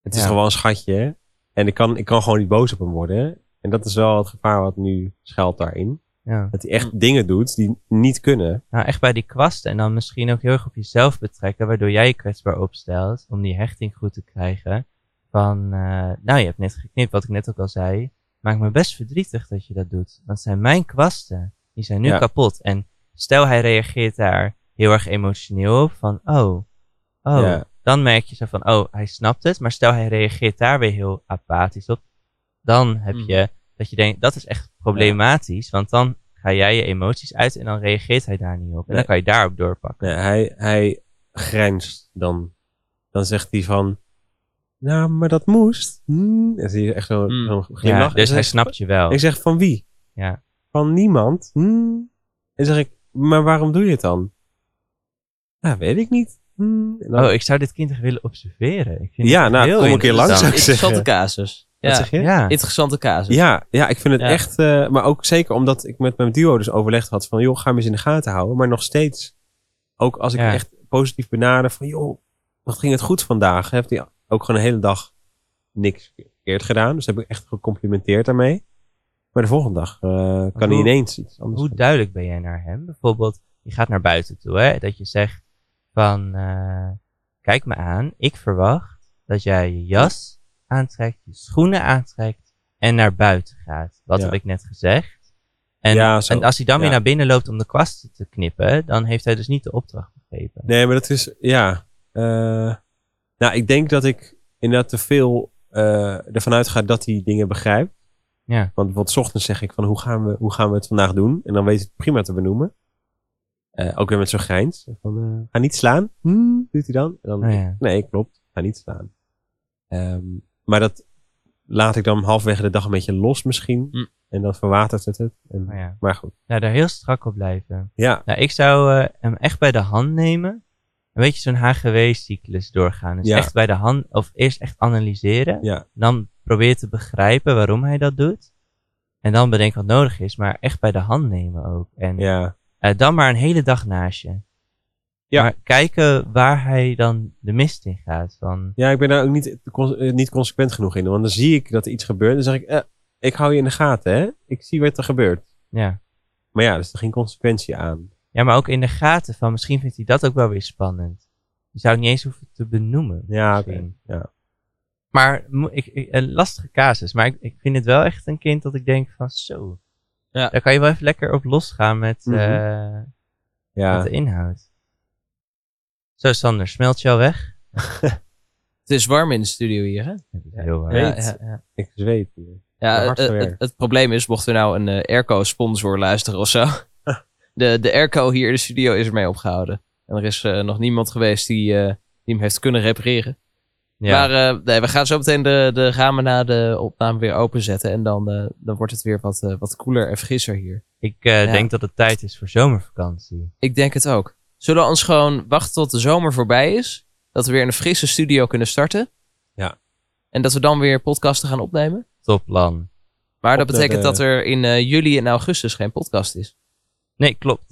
het is Ja. gewoon een schatje. hè. En ik kan, ik kan gewoon niet boos op hem worden. En dat is wel het gevaar wat nu schuilt daarin. Ja. Dat hij echt dingen doet die niet kunnen. Nou, echt bij die kwasten en dan misschien ook heel erg op jezelf betrekken, waardoor jij je kwetsbaar opstelt om die hechting goed te krijgen. Van, eh, nou, je hebt net geknipt, wat ik net ook al zei. Maakt me best verdrietig dat je dat doet. Want zijn mijn kwasten. Die zijn nu Ja. kapot. En stel hij reageert daar heel erg emotioneel op. Van, oh, oh. Ja. Dan merk je zo van, oh, hij snapt het. Maar stel hij reageert daar weer heel apathisch op. Dan heb Mhm. je, dat je denkt, dat is echt problematisch. Want dan ga jij je emoties uit en dan reageert hij daar niet op. En Nee. dan kan je daarop doorpakken. Nee, hij, hij grijnst dan. Dan zegt hij van, nou, maar dat moest. Hmm. En zie je echt zo'n zo'n Ja, dus hij snapt je wel. Ik zeg, van wie? Ja. Van niemand. Hmm. En zeg ik, maar waarom doe je het dan? Ja, weet ik niet. Hmm. Dan- Oh, ik zou dit kind echt willen observeren. Ik vind Ja, het nou, heel kom een keer langs, zou ik interessant. zeggen. Interessante casus. Wat Ja, zeg je? Ja. interessante casus. Ja, ja, ik vind het Ja. echt, eh, maar ook zeker omdat ik met mijn duo dus overlegd had van, joh, ga hem eens in de gaten houden. Maar nog steeds, ook als ik Ja. echt positief benader van, joh, wat ging het goed vandaag? Heeft hij ook gewoon een hele dag niks verkeerd gedaan. Dus heb ik echt gecomplimenteerd daarmee. Maar de volgende dag eh, kan hij hoe- ineens iets anders Hoe doen. duidelijk ben jij naar hem? Bijvoorbeeld, je gaat naar buiten toe, hè? Dat je zegt van, eh, kijk me aan, ik verwacht dat jij je jas aantrekt, je schoenen aantrekt en naar buiten gaat. Wat Ja. heb ik net gezegd? En, Ja, en als hij dan weer naar binnen loopt om de kwast te knippen, dan heeft hij dus niet de opdracht gegeven. Nee, maar dat is, ja. eh, nou, ik denk dat ik inderdaad te veel eh, ervan uitga dat hij dingen begrijpt. Ja. Want bijvoorbeeld ochtends zeg ik van hoe gaan we, hoe gaan we het vandaag doen? En dan weet hij het prima te benoemen. Eh, ook weer met zo'n grijns. Van, ga niet slaan. Hmm, doet hij dan? En dan Oh ja. Nee, klopt. Ga niet slaan. Ehm, maar dat laat ik dan halverwege de dag een beetje los misschien. Hm. En dan verwatert het het. En, Oh ja. Maar goed. Ja, daar heel strak op blijven. Ja, Nou, ik zou eh, hem echt bij de hand nemen. Een beetje zo'n HGW-cyclus doorgaan. Dus Ja. echt bij de hand, of eerst echt analyseren. ja, Dan probeer te begrijpen waarom hij dat doet. En dan bedenken wat nodig is, maar echt bij de hand nemen ook. En ja. eh, dan maar een hele dag naast je. Ja. Maar kijken waar hij dan de mist in gaat. Van, Ja, ik ben daar ook niet, cons- eh, niet consequent genoeg in. Want dan zie ik dat er iets gebeurt. Dan zeg ik, eh, ik hou je in de gaten, hè. Ik zie wat er gebeurt. ja. Maar ja, er is er geen consequentie aan. ja, maar ook in de gaten van misschien vindt hij dat ook wel weer spannend. Je zou het niet eens hoeven te benoemen. Ja, oké. Ja. Maar ik, ik- een lastige casus. Maar ik, ik vind het wel echt een kind dat ik denk van zo. Ja. Daar kan je wel even lekker op losgaan met, Mhm. eh, met Ja, de inhoud. Zo Sander, smelt je al weg? Het is warm in de studio hier, hè? Is heel waar. Weet. Ja, ja, ja. ik zweet hier. Ja, het, het, gewerkt. het probleem is, mocht er nou een eh, airco-sponsor luisteren of zo. De, de airco hier in de studio is ermee opgehouden. En er is eh, nog niemand geweest die, eh, die hem heeft kunnen repareren. Ja. Maar eh, nee, we gaan zo meteen de, de ramen na de opname weer openzetten. En dan, eh, dan wordt het weer wat, wat koeler en frisser hier. ik eh, Ja. denk dat het tijd is voor zomervakantie. Ik denk het ook. Zullen we ons gewoon wachten tot de zomer voorbij is? Dat we weer in een frisse studio kunnen starten? Ja. En dat we dan weer podcasten gaan opnemen? Topplan. Maar dat Op betekent de- dat er in eh, juli en augustus geen podcast is. Nee, klopt.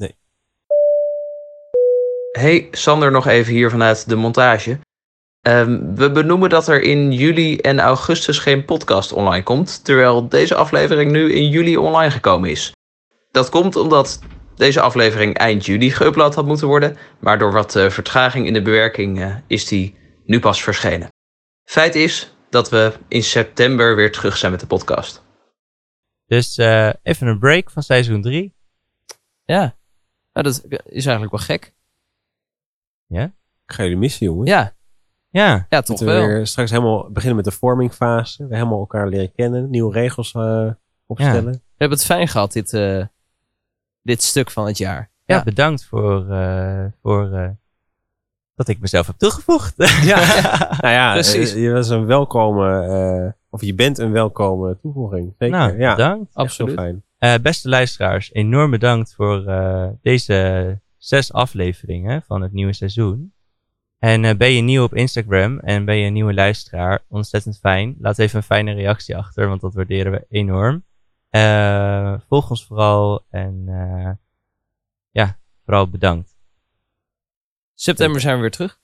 Hey, Sander nog even hier vanuit de montage. Ehm, we benoemen dat er in juli en augustus geen podcast online komt, terwijl deze aflevering nu in juli online gekomen is. Dat komt omdat deze aflevering eind juli geüpload had moeten worden, maar door wat eh, vertraging in de bewerking eh, is die nu pas verschenen. Feit is dat we in september weer terug zijn met de podcast. Dus eh, even een break van seizoen 3. Ja. Nou, dat is eigenlijk wel gek. Ik ga jullie missen, jongens. Ja, Ja, ja toch Moeten we wel. weer straks helemaal beginnen met de vormingfase. We helemaal elkaar leren kennen. Nieuwe regels eh, opstellen. We hebben het fijn gehad, dit, eh, dit stuk van het jaar. ja. Ja. bedankt voor, eh, voor eh, dat ik mezelf heb toegevoegd. Ja. Nou ja, Precies. eh, je was een welkome, eh, of je bent een welkome toevoeging. Zeker. nou, ja, bedankt. Absoluut. fijn. Eh, beste luisteraars, enorm bedankt voor eh, deze zes afleveringen van het nieuwe seizoen. En eh, ben je nieuw op Instagram en ben je een nieuwe luisteraar, ontzettend fijn. Laat even een fijne reactie achter, want dat waarderen we enorm. Eh, volg ons vooral en eh, ja, vooral bedankt. September zijn we weer terug.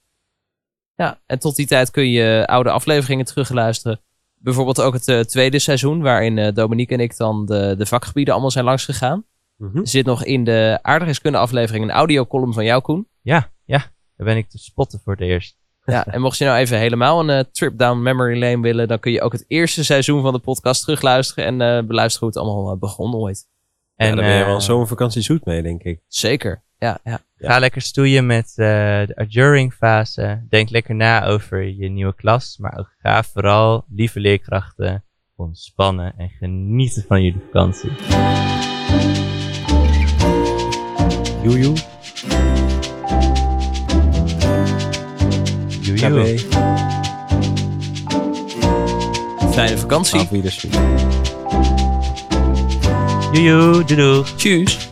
Ja, en tot die tijd kun je oude afleveringen terugluisteren. Bijvoorbeeld ook het eh, tweede seizoen, waarin eh, Dominique en ik dan de, de vakgebieden allemaal zijn langsgegaan. Mhm. Er zit nog in de aardrijkskunde aflevering een audiocolumn van jou, Koen. Ja, ja, daar ben ik te spotten voor het eerst. Ja, en mocht je nou even helemaal een eh, trip down memory lane willen, dan kun je ook het eerste seizoen van de podcast terugluisteren en eh, beluisteren hoe het allemaal eh, begon ooit. En En daar ben je wel zo'n vakantie zoet mee, denk ik. Zeker, ja, ja. Ga lekker stoeien met eh, de adjuring fase. Denk lekker na over je nieuwe klas. Maar ook ga vooral, lieve leerkrachten, ontspannen en genieten van jullie vakantie. Joejoe. Fijne vakantie. Auf Wiedersehen. Joejoe, doei doei. Tjus.